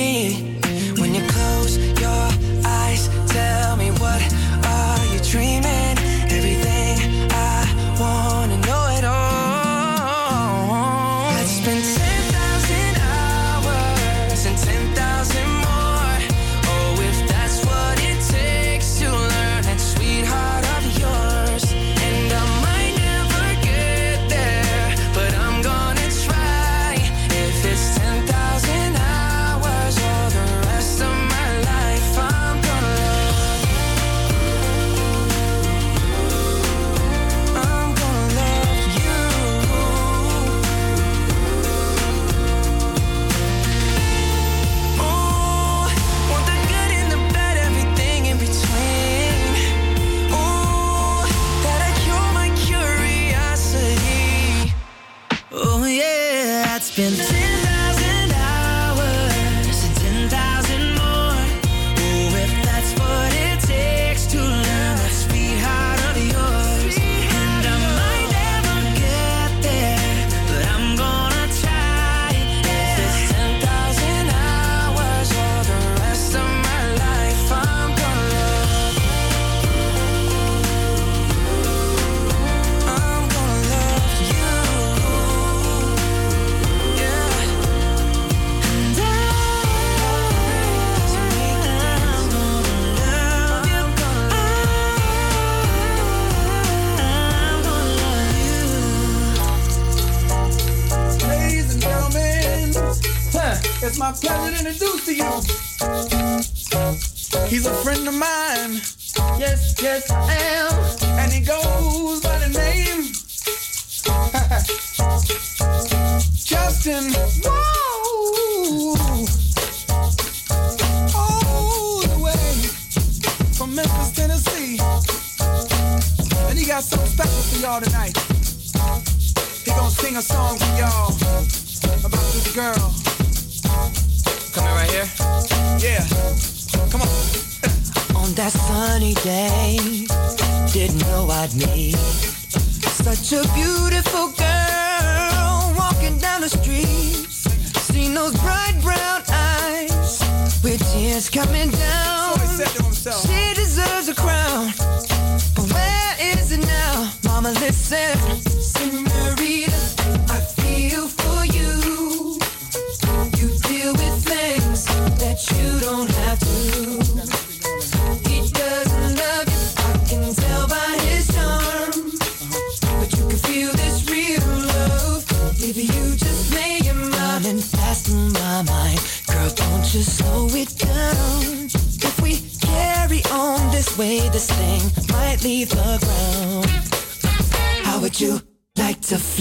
acontecer.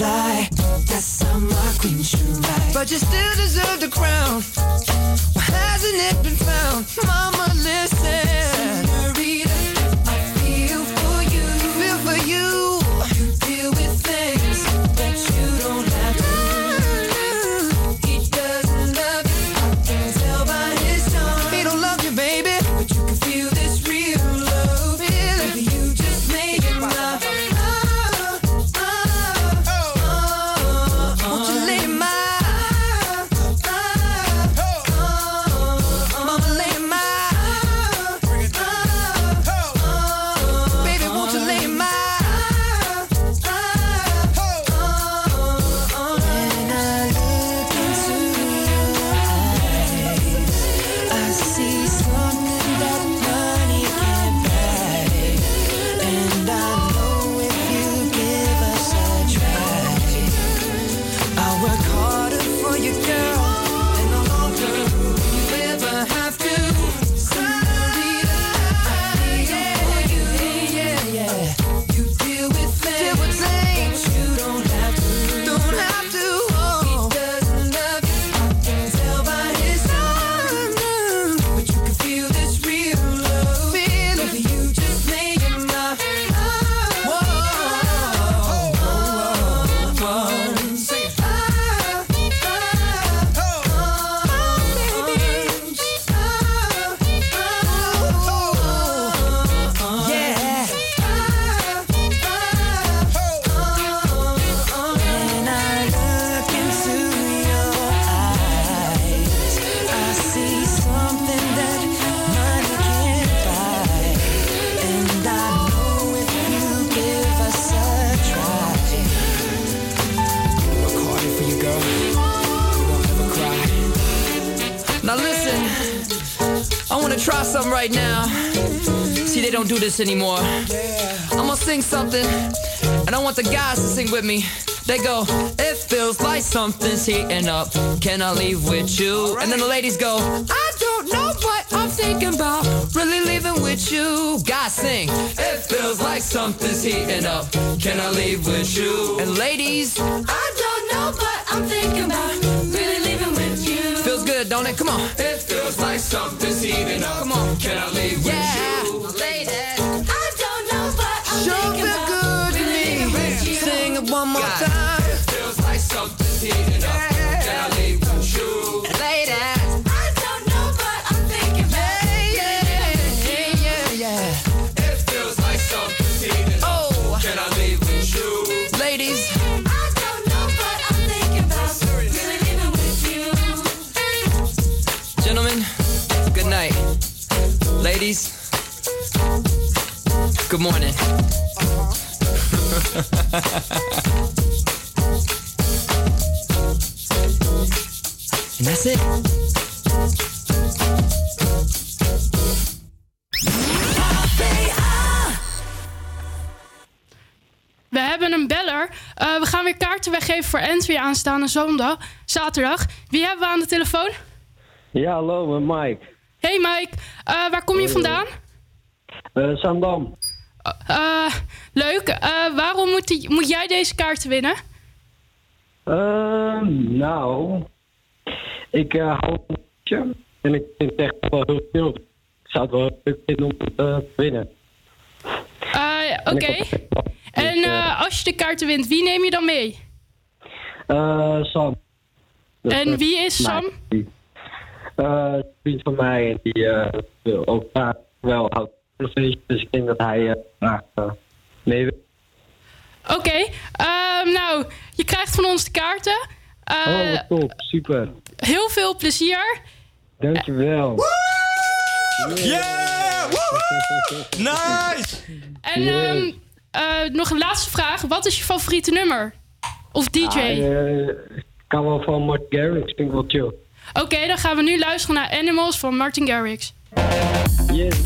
fly. That summer queen you like. But you still deserve the crown. Why hasn't it been found, Mama? This anymore. I'm gonna sing something, and I want the guys to sing with me. They go, it feels like something's heating up. Can I leave with you? And then the ladies go, I don't know, but I'm thinking about really leaving with you. Guys sing, it feels like something's heating up. Can I leave with you? And ladies, I don't know, but I'm thinking about really leaving with you. feels good, don't it? Come on. It feels like something's heating up. Come on. Can I leave with you? Time. It feels like something's heating up. Can I with you? Ladies. I don't know, but I'm that's it. We hebben een beller. Eh, we gaan weer kaarten weggeven voor Entry aanstaande zondag, zaterdag. Wie hebben we aan de telefoon? Ja, hallo, met Mike. Hey Mike, Eh, waar kom je vandaan? Eh Zandam. Eh, leuk. Eh, waarom moet, die- moet jij deze kaarten winnen? Ehm, nou, ik eh, hou van en ik vind het echt wel heel veel. Ik zou het wel leuk vinden om het eh, te winnen. Eh, Oké. En eh, als je de kaarten wint, wie neem je dan mee? Eh, Sam. Dat En wie is Sam? een vriend van mij die wil ook graag wel houdt dus ik denk dat hij graag mee wil. Oké. Ehm, nou, je krijgt van ons de kaarten. Eh, oh, wat top, super. heel veel plezier. Dankjewel. Yeah! Nice! En ehm, eh, nog een laatste vraag. Wat is je favoriete nummer? Of DJ? Ah, eh, ik kan wel van Mark Garrix, vind ik wel chill. Oké, dan gaan we nu luisteren naar Animals van Martin Garrix. Yes.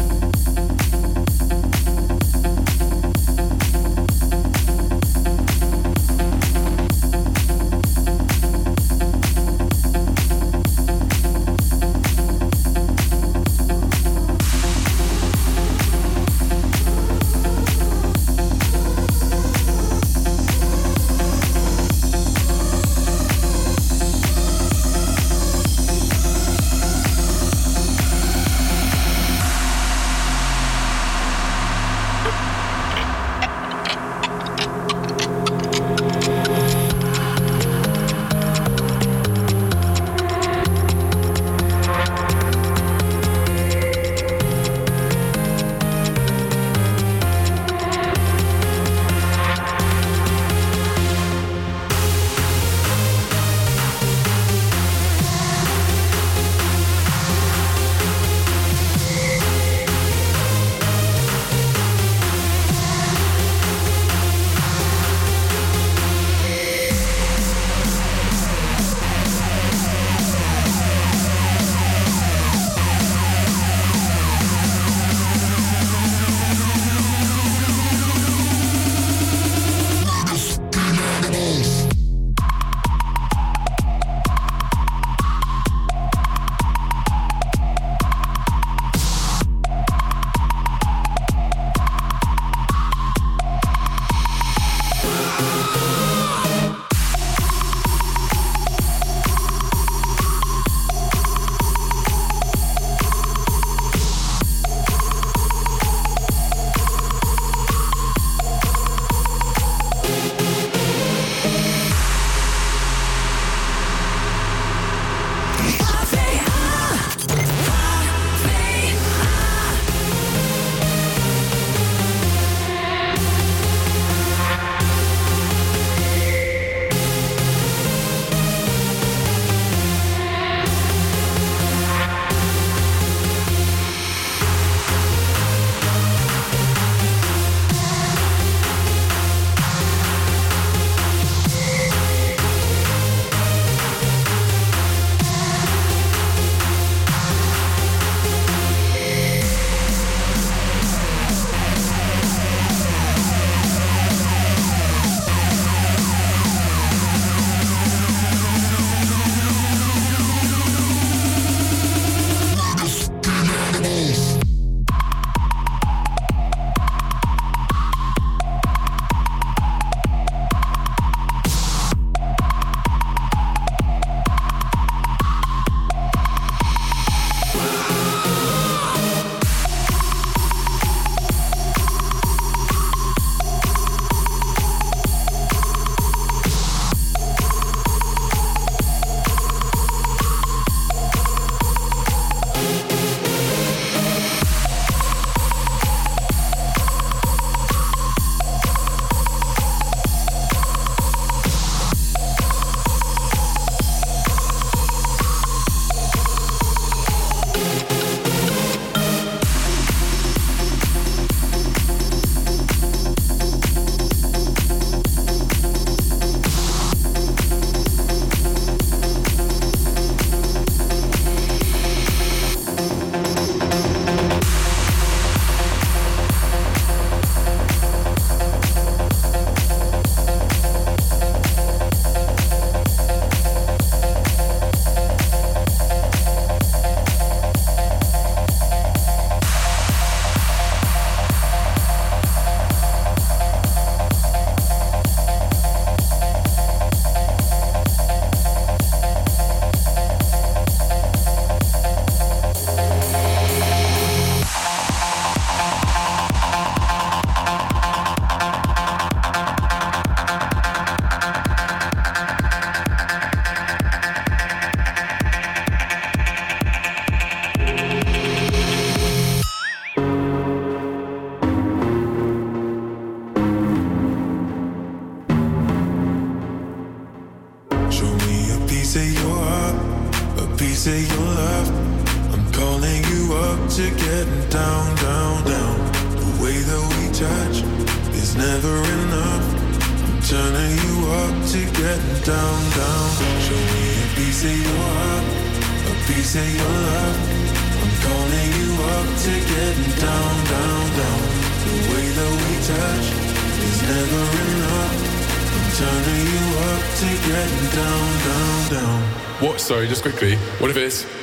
Just quickly. What if it's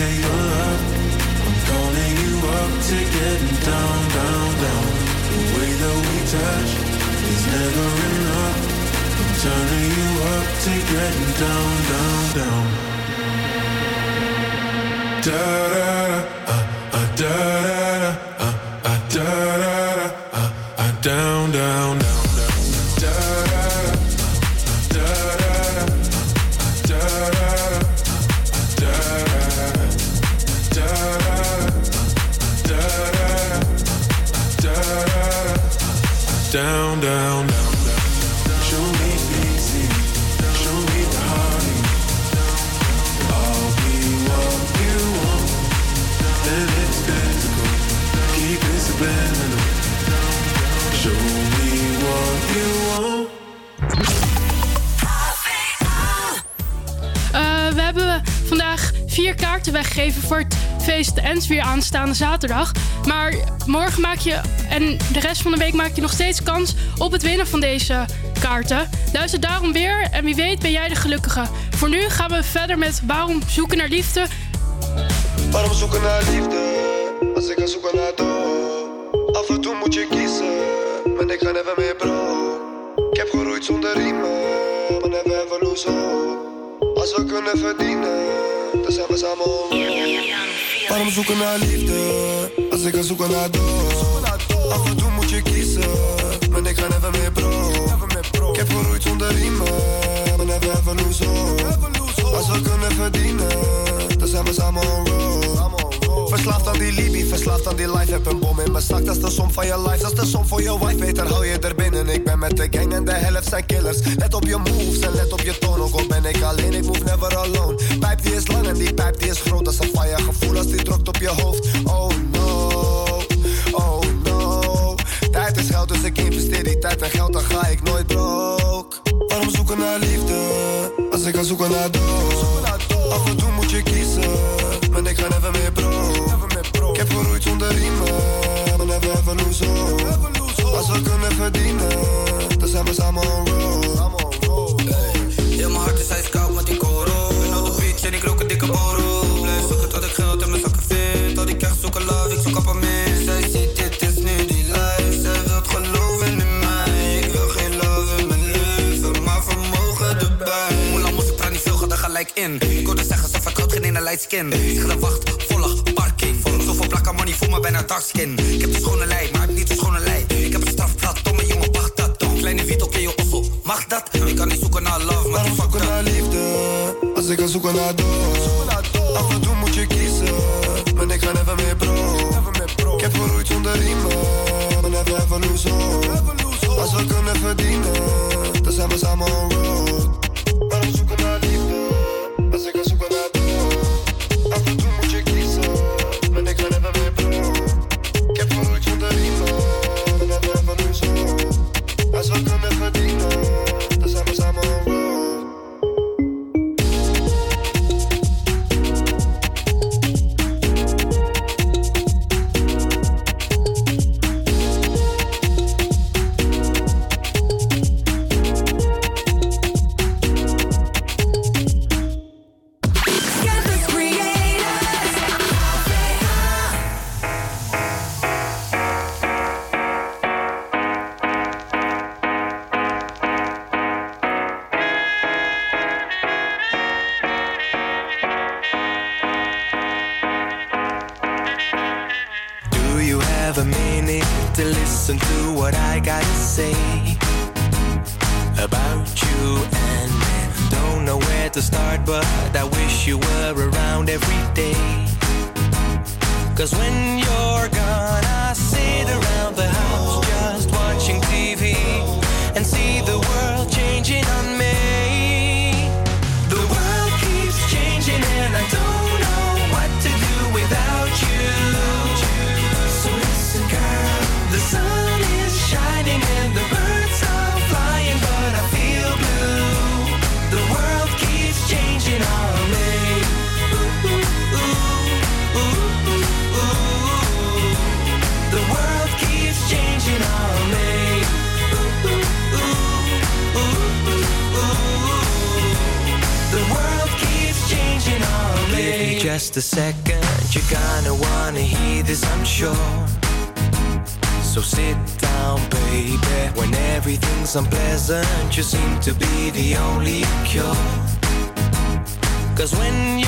of your love. I'm calling you up to getting down, down, down. The way that we touch is never enough. I'm turning you up to getting down, down, down. Da da da, uh, uh, da da da, uh, uh, da da da, uh, uh, down, down. Down, down, down. Show me show you. Keep. Eh, we hebben vandaag vier kaarten weggegeven voor het feest Ens weer aanstaande zaterdag. Maar morgen maak je en de rest van de week maak je nog steeds kans op het winnen van deze kaarten. Luister daarom weer en wie weet ben jij de gelukkige. Voor nu gaan we verder met Waarom zoeken naar liefde. Waarom zoeken naar liefde als ik ga zoeken naar dood? Af en toe moet je kiezen, maar ik ga never meer bro. Ik heb geroeid zonder riemen, maar never ever. Als we kunnen verdienen, dan zijn we samen Waarom zoeken naar liefde als ik ga zoeken naar dood? Af en toe moet je kiezen, maar ik ga never meer bro. Ik heb geroeid zonder riemen, maar never ever lose hope. Als we kunnen verdienen, dan zijn we samen on road. Verslaafd aan die Libi, verslaafd aan die life. Heb een bom in mijn zak, dat is de som van je life. Dat is de som voor je wife, beter hou je er binnen. Ik ben met de gang en de helft zijn killers. Let op je moves en let op je toon. Ook al ben ik alleen, ik move never alone. Die is lang en die pijp die is groot. Dat is een fire gevoel als die drukt op je hoofd. Oh no, oh no. Tijd is geld, dus ik investeer die tijd en geld, dan ga ik nooit broke. Waarom zoeken naar liefde, als ik ga zoeken naar dood? Af en toe moet je kiezen, maar ik ga never meer bro. Ik heb geroeid zonder riemen, maar never ever lose hope. Als we kunnen verdienen, dan zijn we samen on road. Heel mijn hart is ijskoud met die beach en ik rook een dikke borrel. Blijf zoeken tot ik geld in mijn zakken vind. Tot ik krijg zoeken love, ik zoek op een mis. Zij ziet dit is nu die life. Zij wilt geloven in mij. Ik wil geen love in mijn leven, maar vermogen erbij. Hoe lang moest ik praten, niet veel gaat er gelijk in. Ik hoorde zeggen, ze vertrouwt geen ene light skin. Ik ga de wacht, volle parking. Zoveel plakken money voor me bijna dark skin. Ik heb de schone lei, maar ik heb niet de schone lei. Ik heb een strafblad, domme jongen, wacht dat. Kleine Vito, ken je ossel, mag dat? Ik kan niet zoeken naar love, maar naar liefde, als ik ga zoeken naar dood? Af en toe moet je kiezen, maar ik ga never meer bro. Ik heb geroeid zonder riemen, maar never ever lose hope. Als we kunnen verdienen, dan zijn we samen on road. to be the only cure. Cause when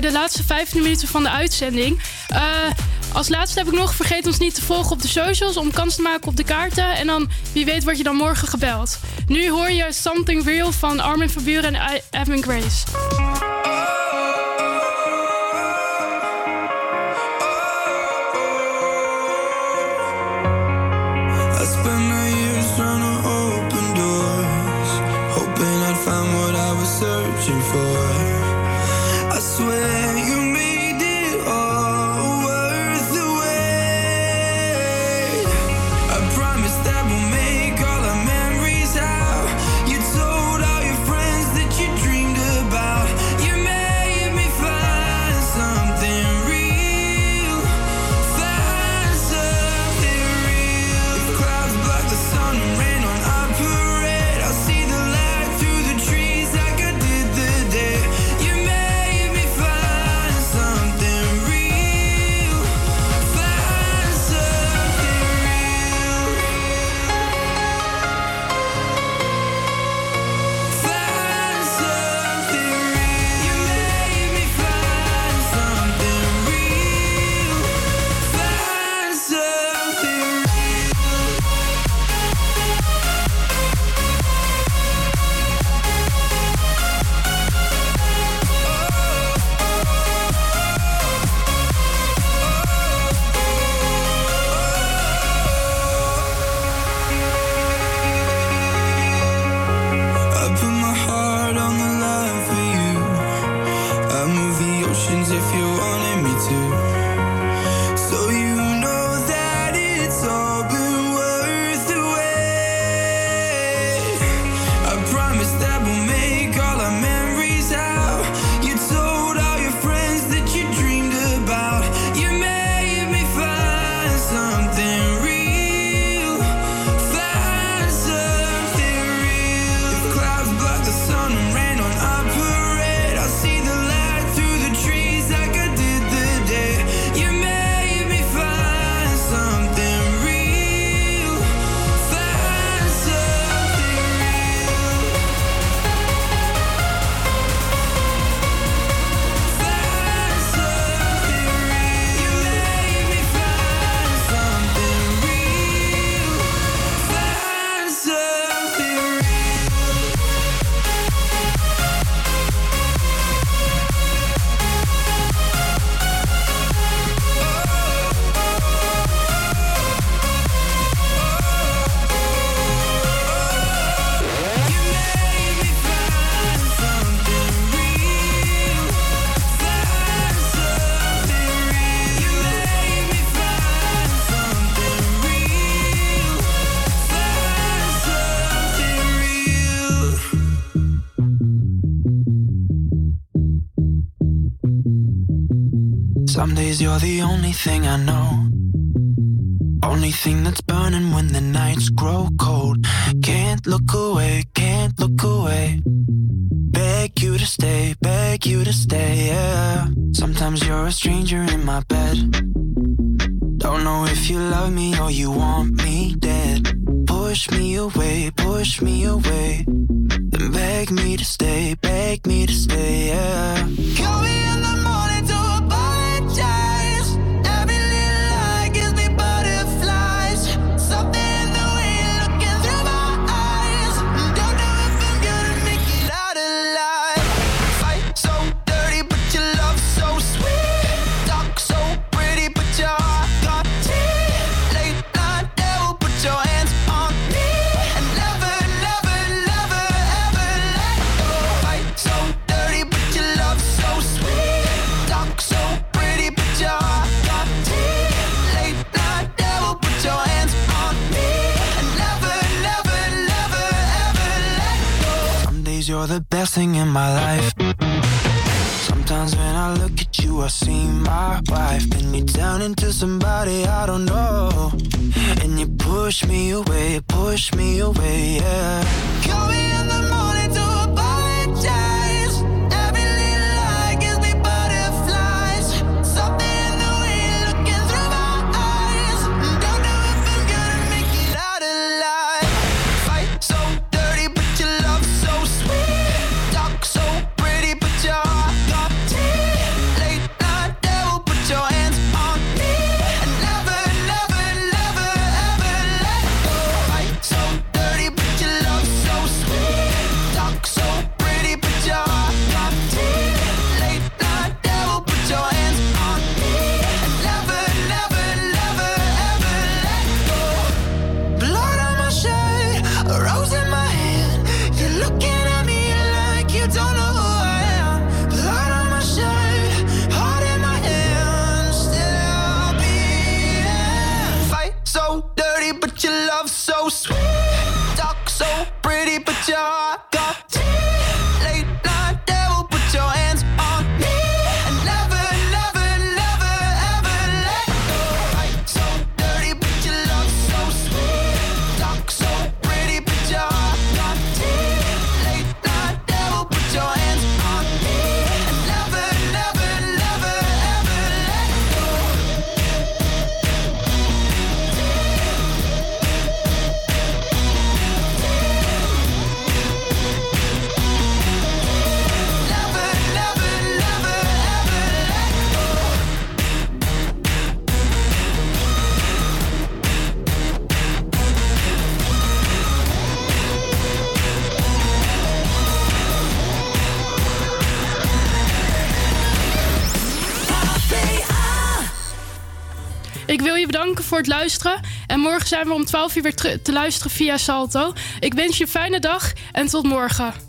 de laatste 15 minuten van de uitzending. Eh, als laatste heb ik nog, vergeet ons niet te volgen op de socials om kans te maken op de kaarten. En dan, wie weet, word je dan morgen gebeld. Nu hoor je Something Real van Armin van Buren en Evan Grace. Cause you're the only thing I know. Only thing that's I see my wife, and you down into somebody I don't know. And you push me away, push me away, yeah. Call me in the morning to luisteren. En morgen zijn we om 12 uur weer te luisteren via Salto. Ik wens je een fijne dag en tot morgen.